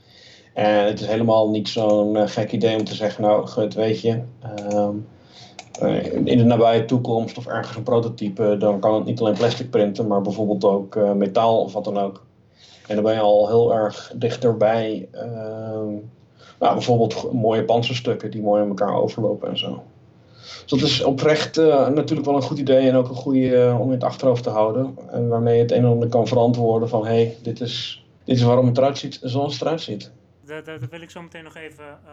En het is helemaal niet zo'n gek idee om te zeggen, nou, goed, weet je, ehm, in de nabije toekomst of ergens een prototype, dan kan het niet alleen plastic printen, maar bijvoorbeeld ook metaal of wat dan ook. En dan ben je al heel erg dichterbij. Uh, nou, bijvoorbeeld mooie panzerstukken die mooi aan elkaar overlopen en zo. Dus dat is oprecht uh, natuurlijk wel een goed idee en ook een goede uh, om in het achterhoofd te houden. En waarmee je het een en ander kan verantwoorden van hé, hey, dit, is, dit is waarom het eruit ziet zoals het eruit ziet. Daar, wil ik zo meteen nog even uh,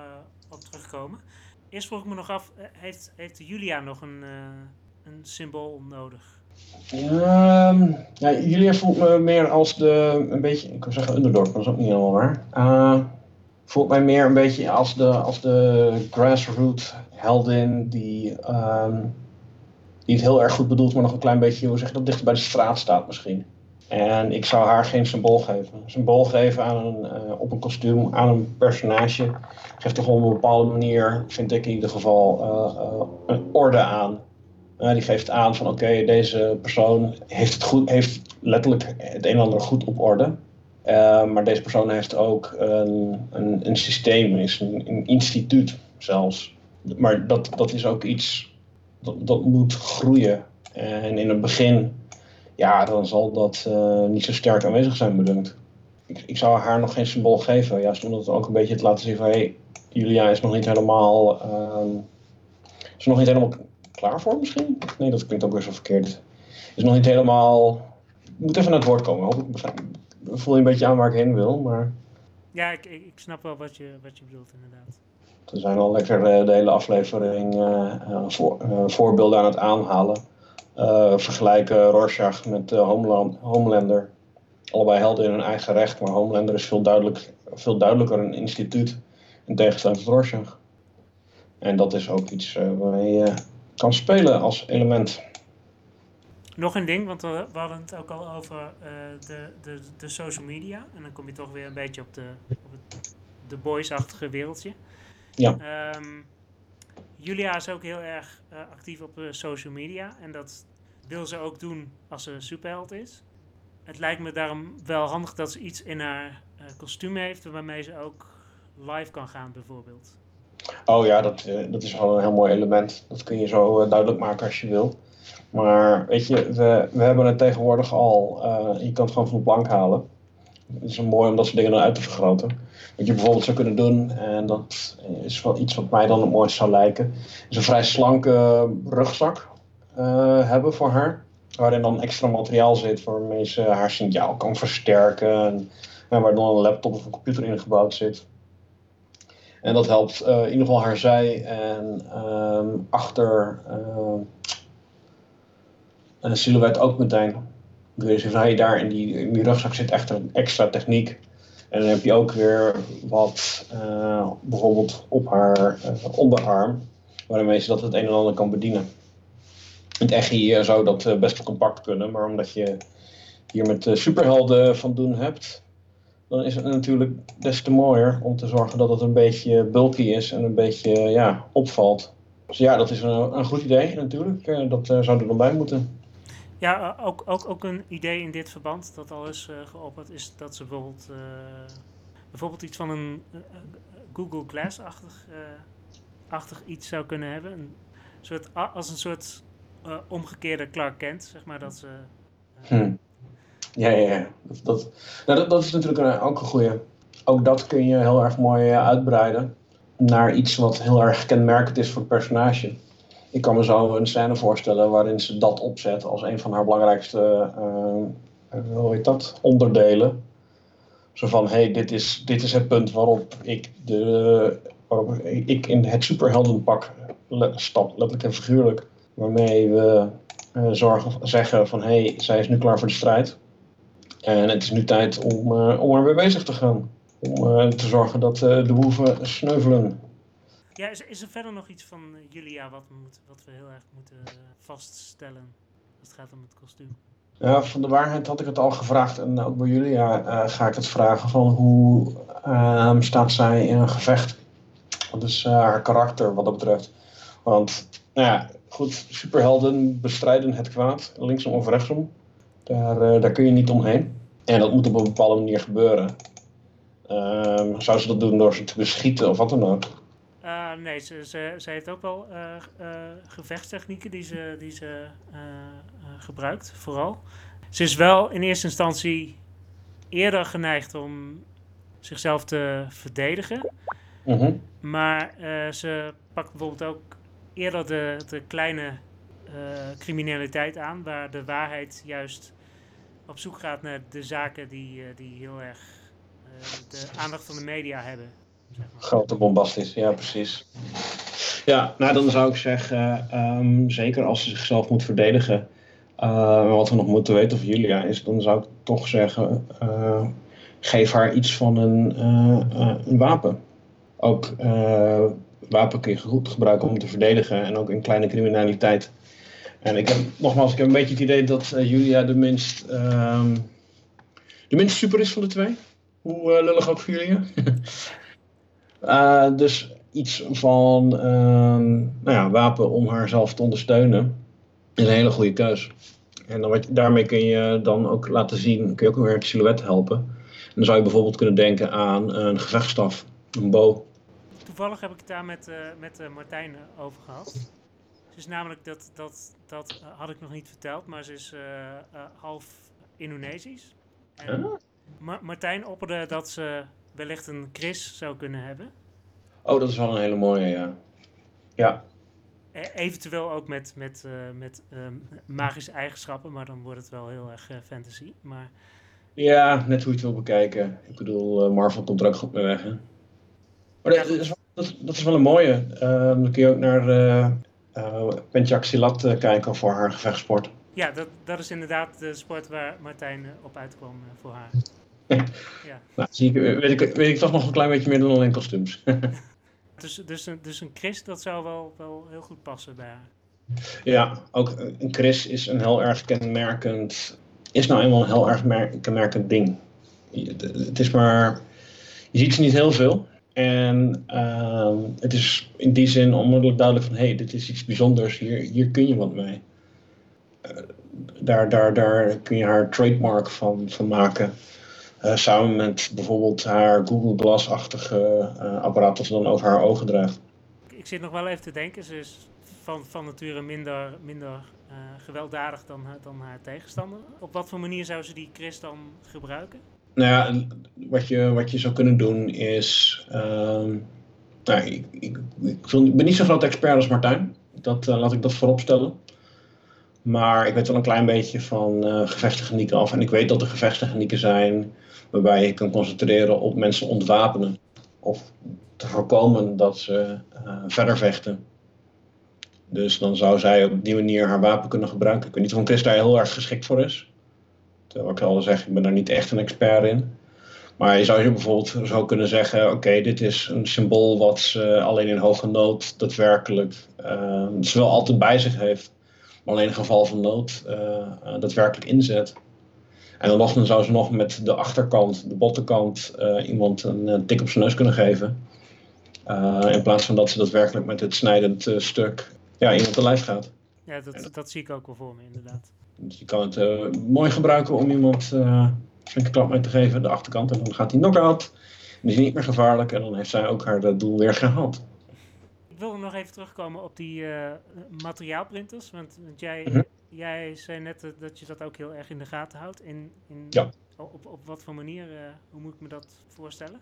op terugkomen. Eerst vroeg ik me nog af, heeft, heeft Julia nog een, een symbool nodig? Um, ja, Julia voelt me meer als de, een beetje, ik kan zeggen underdog, maar dat is ook niet helemaal waar. Uh, voelt mij meer een beetje als de, als de grassroot heldin die, um, het heel erg goed bedoelt, maar nog een klein beetje, hoe zeg je dat, dichter bij de straat staat misschien. En ik zou haar geen symbool geven. Symbool geven aan een, uh, op een kostuum, aan een personage, geeft toch op een bepaalde manier, vind ik in ieder geval, uh, een orde aan die geeft aan van oké, deze persoon heeft, goed, heeft letterlijk het een en ander goed op orde. Uh, maar deze persoon heeft ook een, een, een systeem, is een, een, instituut zelfs. Maar dat, dat is ook iets dat, dat moet groeien. En in het begin, ja, dan zal dat niet zo sterk aanwezig zijn bedunkt. Ik, ik zou haar nog geen symbool geven, juist omdat het ook een beetje te laten zien van, hé, hey, Julia is nog niet helemaal, uh, is nog niet helemaal klaar voor misschien? Nee, dat klinkt ook weer zo verkeerd. Is nog niet helemaal, moet even naar het woord komen. Hoop ik voel je een beetje aan waar ik heen wil, maar... Ja, ik, ik, snap wel wat je, wat je bedoelt inderdaad. We zijn al lekker eh, de hele aflevering uh, voor, voorbeelden aan het aanhalen. vergelijken Rorschach met Homeland, Homelander. Allebei helden in hun eigen recht, maar Homelander is veel, duidelijk, veel duidelijker een instituut. In tegenstelling tot Rorschach. En dat is ook iets waarmee je kan spelen als element. Nog een ding, want we, hadden het ook al over uh, de, de, de social media. En dan kom je toch weer een beetje op de, op het de boys-achtige wereldje. Ja. Um, Julia is ook heel erg uh, actief op uh, social media. En dat wil ze ook doen als ze superheld is. Het lijkt me daarom wel handig dat ze iets in haar kostuum heeft waarmee ze ook live kan gaan, bijvoorbeeld. Oh ja, dat, dat is wel een heel mooi element. Dat kun je zo duidelijk maken als je wil. Maar weet je, we, we hebben het tegenwoordig al. Je kan het gewoon van de plank halen. Het is mooi om dat soort dingen dan uit te vergroten. Wat je bijvoorbeeld zou kunnen doen, en dat is wel iets wat mij dan het mooiste zou lijken, is een vrij slanke rugzak hebben voor haar. Waarin dan extra materiaal zit waarmee ze haar signaal kan versterken. En, en waar dan een laptop of een computer ingebouwd zit. En dat helpt uh, in ieder geval haar zij en um, achter een silhouet ook meteen. Dus je daar in die, in die rugzak zit echt een extra techniek. En dan heb je ook weer wat uh, bijvoorbeeld op haar uh, onderarm, waarmee ze dat het een en ander kan bedienen. Het echt hier zou dat uh, best compact kunnen, maar omdat je hier met superhelden van doen hebt, dan is het natuurlijk des te mooier om te zorgen dat het een beetje bulky is en een beetje ja, opvalt. Dus ja, dat is een, een goed idee natuurlijk. dat zou er dan bij moeten. Ja, ook, ook, ook een idee in dit verband dat al is uh, geopperd, is dat ze bijvoorbeeld, uh, bijvoorbeeld iets van een uh, Google Glass-achtig achtig iets zou kunnen hebben. Een soort, als een soort omgekeerde Clark Kent, zeg maar. Dat ze, hm. Ja, ja, ja. Dat, dat, nou, dat, dat is natuurlijk ook een goede. Ook dat kun je heel erg mooi uitbreiden naar iets wat heel erg kenmerkend is voor het personage ik kan me zo een scène voorstellen waarin ze dat opzet als een van haar belangrijkste uh, hoe heet dat? onderdelen. Zo van, hé, hey, dit, is, dit is het punt waarop ik, de, waarop ik in het superheldenpak stap, letterlijk en figuurlijk. Waarmee we zorgen, zeggen van, hé, hey, zij is nu klaar voor de strijd. En het is nu tijd om, uh, om er weer bezig te gaan. Om te zorgen dat de boeven sneuvelen. Ja, is, is er verder nog iets van Julia wat, we wat we heel erg moeten vaststellen als het gaat om het kostuum? Ja, van de waarheid had ik het al gevraagd en ook bij Julia uh, ga ik het vragen van hoe ehm, staat zij in een gevecht? Wat is haar karakter wat dat betreft? Want, nou ja, goed, superhelden bestrijden het kwaad, linksom of rechtsom. Daar, daar kun je niet omheen. En dat moet op een bepaalde manier gebeuren. Um, zou ze dat doen door ze te beschieten of wat dan ook? Uh, nee, ze, ze, ze, heeft ook wel uh, uh, gevechtstechnieken die ze, die ze gebruikt, vooral. Ze is wel in eerste instantie eerder geneigd om zichzelf te verdedigen. -huh. Maar ze pakt bijvoorbeeld ook eerder de, de kleine criminaliteit aan, waar de waarheid juist op zoek gaat naar de zaken die, die heel erg de aandacht van de media hebben. Grote bombastisch, ja precies. Ja, nou dan zou ik zeggen, um, zeker als ze zichzelf moet verdedigen, uh, wat we nog moeten weten over Julia is, dan zou ik toch zeggen, uh, geef haar iets van een, uh, een wapen. Ook wapen kun je goed gebruiken om te verdedigen en ook in kleine criminaliteit. En ik heb nogmaals, ik heb een beetje het idee dat Julia de minst, um, de minst super is van de twee. Hoe lullig ook voor Julia. Uh, dus iets van uh, nou ja, wapen om haarzelf te ondersteunen is een hele goede keus. En dan daarmee kun je dan ook laten zien, kun je ook weer het silhouet helpen. En dan zou je bijvoorbeeld kunnen denken aan een gevechtstaf, een bow. Toevallig heb ik het daar met, met Martijn over gehad. Ze is namelijk, dat, dat, dat eh, had ik nog niet verteld, maar ze is eh, eh, half Indonesisch. En. Ma- Martijn opperde dat ze wellicht een Chris zou kunnen hebben. Oh, dat is wel een hele mooie, ja. Ja, E- Eventueel ook met, met, met ehm, magische eigenschappen, maar dan wordt het wel heel erg fantasy. Maar ja net hoe je het wil bekijken. Ik bedoel, Marvel komt er ook goed mee weg, hè. Maar dat, dat is, wel, dat, dat is wel een mooie. Dan kun je ook naar uh, Penchak Silat uh, kijken voor haar gevechtsport. ja, dat, dat is inderdaad de sport waar Martijn eh, op uitkwam eh, voor haar. ja. Nou, zie ik, weet, ik, weet ik toch nog een klein beetje meer dan alleen kostuums. Dus, dus, een, dus een Chris, dat zou wel, wel heel goed passen bij haar. Ja, ook een Chris is een heel erg kenmerkend, is nou eenmaal een heel erg mer- kenmerkend ding. Het is maar, je ziet ze niet heel veel. En ehm, het is in die zin onmiddellijk duidelijk van, hé, hey, dit is iets bijzonders, hier, hier kun je wat mee. Eh, daar, daar, daar kun je haar trademark van, van maken. Eh, samen met bijvoorbeeld haar Google Glass-achtige eh, apparaat dat ze dan over haar ogen draagt. Ik zit nog wel even te denken, ze is van, van nature minder, minder gewelddadig dan, dan haar tegenstander. Op wat voor manier zou ze die Chris dan gebruiken? Nou ja, wat je, wat je zou kunnen doen is. ehm, nou, ik, ik, ik, ik ben niet zo'n groot expert als Martijn. Dat, eh, laat ik dat voorop stellen. Maar ik weet wel een klein beetje van eh gevechtstechnieken af. En ik weet dat er gevechtstechnieken zijn waarbij je kan concentreren op mensen ontwapenen. Of te voorkomen dat ze eh, verder vechten. Dus dan zou zij op die manier haar wapen kunnen gebruiken. Ik weet niet of een daar heel erg geschikt voor is. Terwijl ik al zeg, ik ben daar niet echt een expert in. Maar je zou je bijvoorbeeld zo kunnen zeggen: oké, dit is een symbool wat ze alleen in hoge nood daadwerkelijk uh, ze wel altijd bij zich heeft, maar alleen in geval van nood uh, daadwerkelijk inzet. En dan, nog, zou ze nog met de achterkant, de bottenkant, iemand een, tik op zijn neus kunnen geven. In plaats van dat ze daadwerkelijk met het snijdend stuk ja, iemand te lijf gaat. Ja, dat, dat zie ik ook wel voor me, inderdaad. Dus je kan het uh, mooi gebruiken om iemand uh, een flinke klap mee te geven, de achterkant. En dan gaat hij knock-out. En is hij niet meer gevaarlijk. En dan heeft zij ook haar doel weer gehaald. Ik wil nog even terugkomen op die uh, materiaalprinters. Want, want jij, Mhm. jij zei net dat- je dat ook heel erg in de gaten houdt. In, in, Ja. op, op wat voor manier, eh, hoe moet ik me dat voorstellen?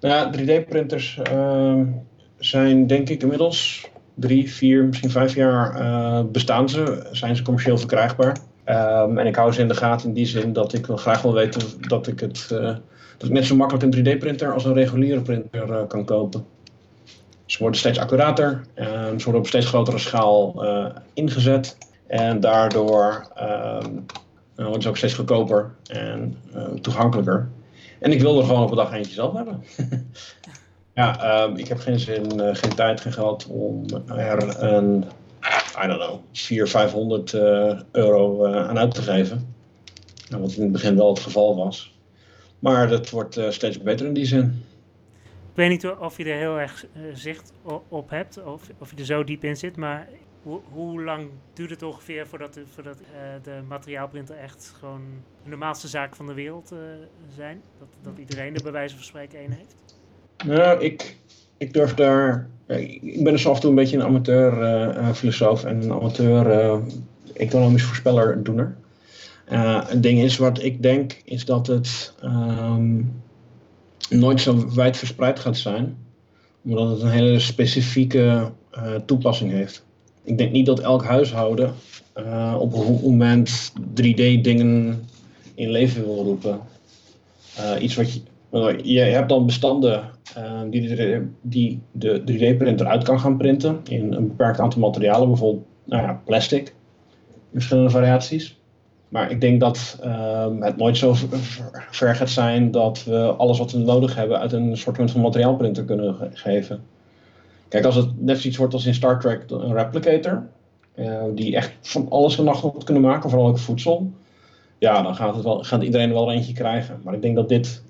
Nou ja, 3D-printers ehm, zijn denk ik inmiddels drie, vier, misschien vijf jaar eh, bestaan ze. Zijn ze commercieel verkrijgbaar. Ehm, en ik hou ze in de gaten in die zin dat ik wel graag wil weten dat ik het eh, dat ik net zo makkelijk een 3D-printer als een reguliere printer eh, kan kopen. Ze worden steeds accurater, ehm, ze worden op steeds grotere schaal ingezet en daardoor ehm, worden ze ook steeds goedkoper en toegankelijker. En ik wil er gewoon op een dag eentje zelf hebben. ja, ehm, ik heb geen zin, eh, geen tijd, geld om er een, I don't know, 400, 500 eh, euro eh, aan uit te geven. Nou, wat in het begin wel het geval was. Maar dat wordt steeds beter in die zin. Ik weet niet of je er heel erg zicht op hebt, of, of je er zo diep in zit, maar hoe, lang duurt het ongeveer voordat, de, voordat de materiaalprinter echt gewoon de normaalste zaak van de wereld zijn? Dat, dat iedereen er bij wijze van spreken één heeft? Nou, ik, ik durf daar. Ik ben dus af en toe een beetje een amateur uh, filosoof en een amateur economisch voorspeller doener. Uh, het ding is, wat ik denk, is dat het um, nooit zo wijd verspreid gaat zijn, omdat het een hele specifieke toepassing heeft. Ik denk niet dat elk huishouden op een moment 3D-dingen in leven wil roepen. Iets wat je, je hebt dan bestanden die, de, die de 3D-printer uit kan gaan printen in een beperkt aantal materialen, bijvoorbeeld nou ja, plastic in verschillende variaties. Maar ik denk dat uh, het nooit zo ver gaat zijn dat we alles wat we nodig hebben uit een soort van materiaalprinter kunnen ge geven. Kijk, als het net zoiets wordt als in Star Trek een replicator, uh, die echt van alles en nog wat kunnen maken, vooral ook voedsel, ja, dan gaat, het wel, gaat iedereen er wel eentje krijgen. Maar ik denk dat dit.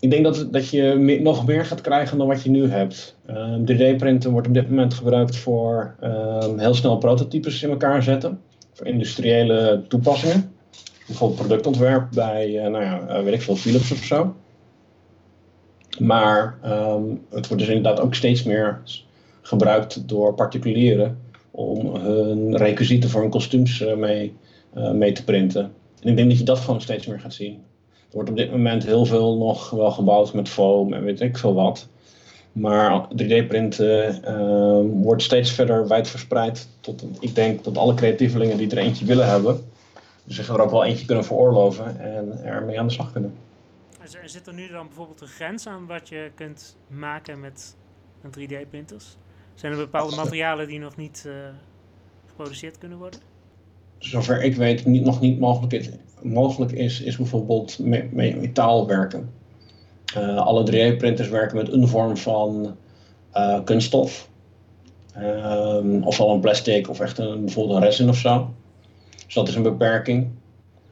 Ik denk dat, dat je nog meer gaat krijgen dan wat je nu hebt. Uh, 3D-printen wordt op dit moment gebruikt voor uh, heel snel prototypes in elkaar zetten. Voor industriële toepassingen. Bijvoorbeeld productontwerp bij, uh, nou ja, weet ik veel, Philips of zo. Maar um, het wordt dus inderdaad ook steeds meer gebruikt door particulieren om hun requisieten voor hun kostuums mee, mee te printen. En ik denk dat je dat gewoon steeds meer gaat zien. Er wordt op dit moment heel veel nog wel gebouwd met foam en weet ik veel wat. Maar 3D-printen uh, wordt steeds verder wijdverspreid. Tot, ik denk dat alle creatievelingen die er eentje willen hebben, zich er ook wel eentje kunnen veroorloven en ermee aan de slag kunnen. Zit er nu dan bijvoorbeeld een grens aan wat je kunt maken met een 3D-printers? Zijn er bepaalde materialen die nog niet uh, geproduceerd kunnen worden? Zover ik weet, niet, nog niet mogelijk is, mogelijk is, is bijvoorbeeld met metaal werken. Uh, alle 3D-printers werken met een vorm van uh, kunststof. Um, ofwel een plastic of echt een, bijvoorbeeld een resin of zo. Dus dat is een beperking.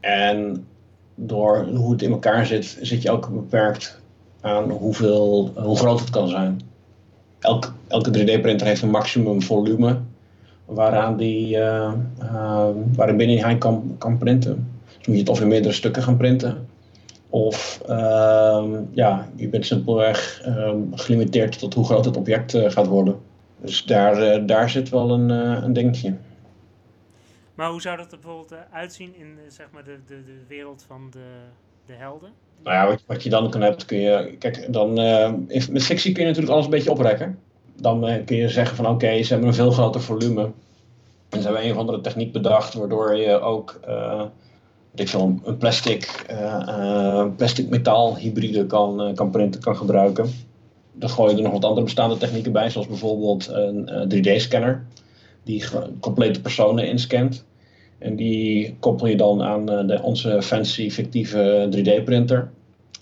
En door hoe het in elkaar zit, zit je ook beperkt aan hoeveel, hoe groot het kan zijn. Elk, elke 3D-printer heeft een maximum volume waaraan die, uh, uh, waarin binnen hij kan, kan printen. Moet je het of in meerdere stukken gaan printen. Of uh, ja, je bent simpelweg ehm, gelimiteerd tot hoe groot het object eh, gaat worden. Dus daar, eh, daar zit wel een, een dingetje. Maar hoe zou dat er bijvoorbeeld uitzien in zeg maar de, de, de wereld van de, de helden? Nou ja, wat, wat je dan kan hebben, kun je. Kijk, dan, met fictie kun je natuurlijk alles een beetje oprekken. Dan kun je zeggen van oké, ze hebben een veel groter volume. En ze hebben een of andere techniek bedacht waardoor je ook ik veel, een plastic, uh, plastic metaal hybride kan, uh, kan printen, kan gebruiken. Dan gooi je er nog wat andere bestaande technieken bij, zoals bijvoorbeeld een 3D-scanner, die complete personen inscant. En die koppel je dan aan de, onze fancy fictieve 3D-printer,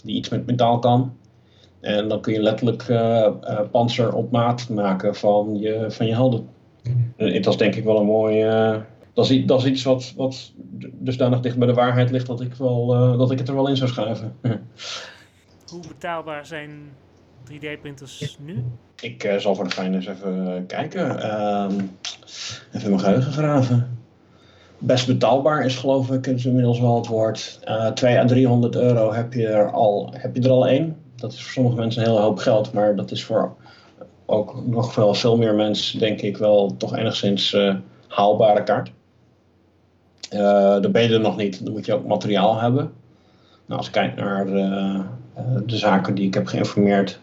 die iets met metaal kan. En dan kun je letterlijk panzer op maat maken van je, van je helden. Dat is denk ik wel een mooi dat is, dat is iets wat, wat dusdanig dicht bij de waarheid ligt dat ik, wel, uh, dat ik het er wel in zou schuiven. Hoe betaalbaar zijn 3D-printers nu? Ik uh, zal voor de fijn eens even uh, kijken. Uh, even mijn geheugen graven. Best betaalbaar is geloof ik is inmiddels wel het woord. 2 à 300 euro heb je, er al, heb je er al één. Dat is voor sommige mensen een hele hoop geld, maar dat is voor ook nog wel veel meer mensen denk ik wel toch enigszins haalbare kaart. Uh, dan ben je er nog niet. Dan moet je ook materiaal hebben. Nou, als ik kijk naar de, uh, de zaken die ik heb geïnformeerd,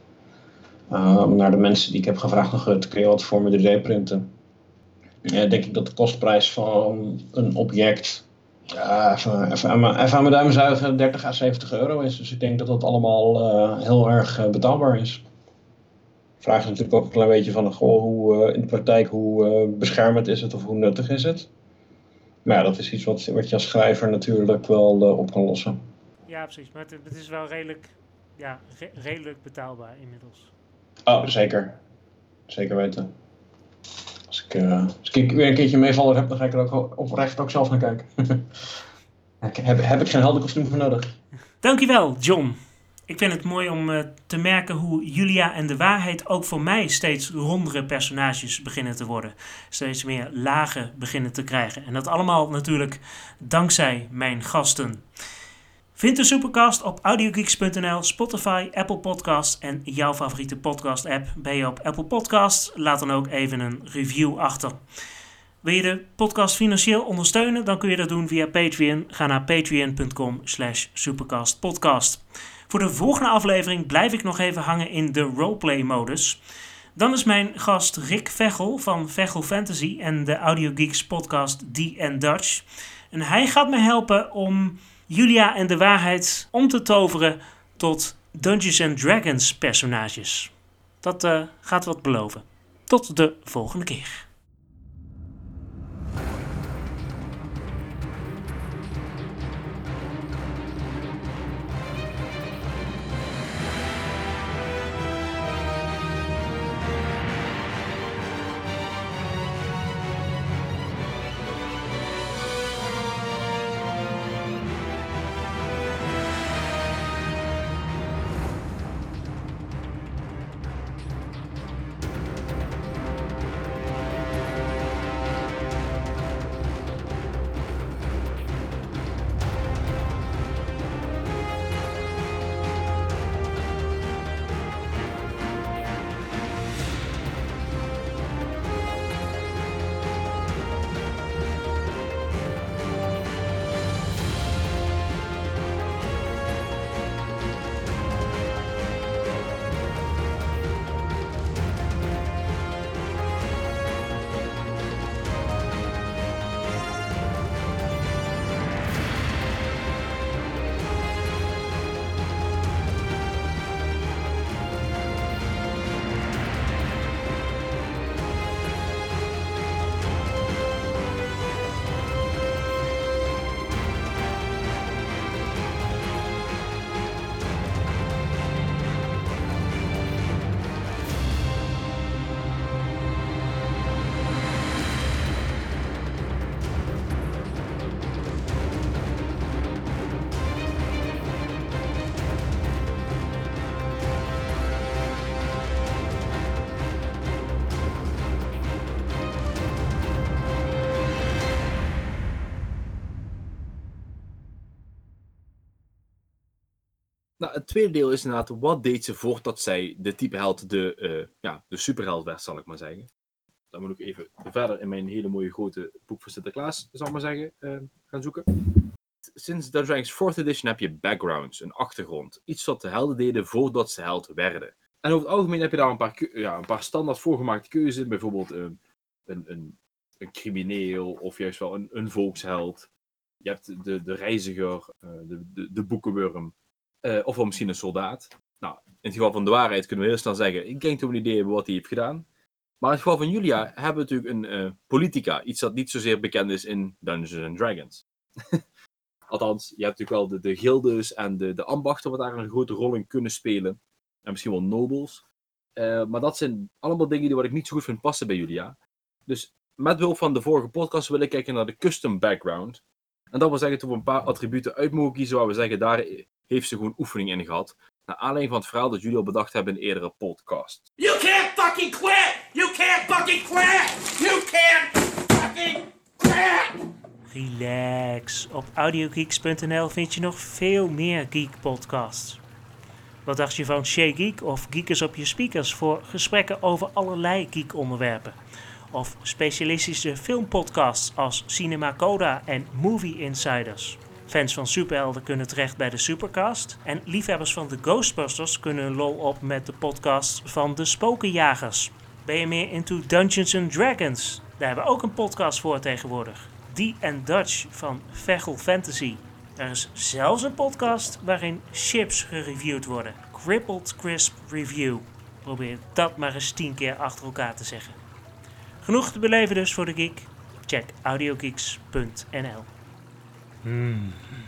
naar de mensen die ik heb gevraagd nog kun je wat voor me 3D printen. denk ik dat de kostprijs van een object ja, even, aan mijn, duim zuigen 30 à 70 euro is. Dus ik denk dat dat allemaal heel erg betaalbaar is. Vraag natuurlijk ook een klein beetje van goh, hoe, in de praktijk hoe beschermend is het of hoe nuttig is het. Maar ja, dat is iets wat, wat je als schrijver natuurlijk wel uh, op kan lossen. Ja, precies. Maar het, het is wel redelijk, ja, re redelijk betaalbaar inmiddels. Oh, zeker. Zeker weten. Als ik, uh, als ik weer een keertje meevaller heb, dan ga ik er ook oprecht ook zelf naar kijken. heb, heb ik geen heldenkostuum voor nodig. Dankjewel, John. Ik vind het mooi om uh, te merken hoe Julia en de waarheid ook voor mij steeds rondere personages beginnen te worden. Steeds meer lagen beginnen te krijgen. En dat allemaal natuurlijk dankzij mijn gasten. Vind de Supercast op audiogeeks.nl, Spotify, Apple Podcasts en jouw favoriete podcast app. Ben je op Apple Podcasts? Laat dan ook even een review achter. Wil je de podcast financieel ondersteunen? Dan kun je dat doen via Patreon. Ga naar patreon.com slash supercastpodcast. Voor de volgende aflevering blijf ik nog even hangen in de roleplay-modus. Dan is mijn gast Rick Vechel van Vechel Fantasy en de Audio Geeks podcast D Dutch. En hij gaat me helpen om Julia en de waarheid om te toveren tot Dungeons and Dragons personages. Dat uh, gaat wat beloven. Tot de volgende keer. Het tweede deel is inderdaad, wat deed ze voordat zij de type held, de, uh, ja, de superheld werd, zal ik maar zeggen. Dan moet ik even verder in mijn hele mooie grote boek van Sinterklaas, zal ik maar zeggen, uh, gaan zoeken. Sinds Dungeons 4th edition heb je backgrounds, een achtergrond. Iets wat de helden deden voordat ze held werden. En over het algemeen heb je daar een paar, ja, een paar standaard voorgemaakte keuzes. Bijvoorbeeld uh, een, een, een crimineel of juist wel een, een volksheld. Je hebt de, de reiziger, de, de, de boekenworm. Uh, of wel misschien een soldaat. Nou, in het geval van de waarheid kunnen we heel snel zeggen: ik denk dat we een idee hebben wat hij heeft gedaan. Maar in het geval van Julia hebben we natuurlijk een uh, politica. Iets dat niet zozeer bekend is in Dungeons and Dragons. Althans, je hebt natuurlijk wel de, de gildes en de, de ambachten wat daar een grote rol in kunnen spelen. En misschien wel nobels. Uh, maar dat zijn allemaal dingen die wat ik niet zo goed vind passen bij Julia. Dus met behulp van de vorige podcast wil ik kijken naar de custom background. En dat wil zeggen dat we een paar attributen uit mogen kiezen waar we zeggen, daar heeft ze gewoon oefening in gehad. Naar aanleiding van het verhaal dat jullie al bedacht hebben in een eerdere podcast. You can't fucking quit! You can't fucking quit! You can't fucking quit! Relax. Op audiogeeks.nl vind je nog veel meer geek podcasts. Wat dacht je van Shay Geek of Geekers op je speakers voor gesprekken over allerlei geek onderwerpen? Of specialistische filmpodcasts als Cinema Coda en Movie Insiders? Fans van superhelden kunnen terecht bij de Supercast. En liefhebbers van de Ghostbusters kunnen een lol op met de podcast van de Spokenjagers. Ben je meer into Dungeons and Dragons? Daar hebben we ook een podcast voor tegenwoordig. Die and Dutch van Vechel Fantasy. Er is zelfs een podcast waarin chips gereviewd worden. Crippled Crisp Review. Probeer dat maar eens tien keer achter elkaar te zeggen. Genoeg te beleven dus voor de geek. Check audiogeeks.nl Hmm.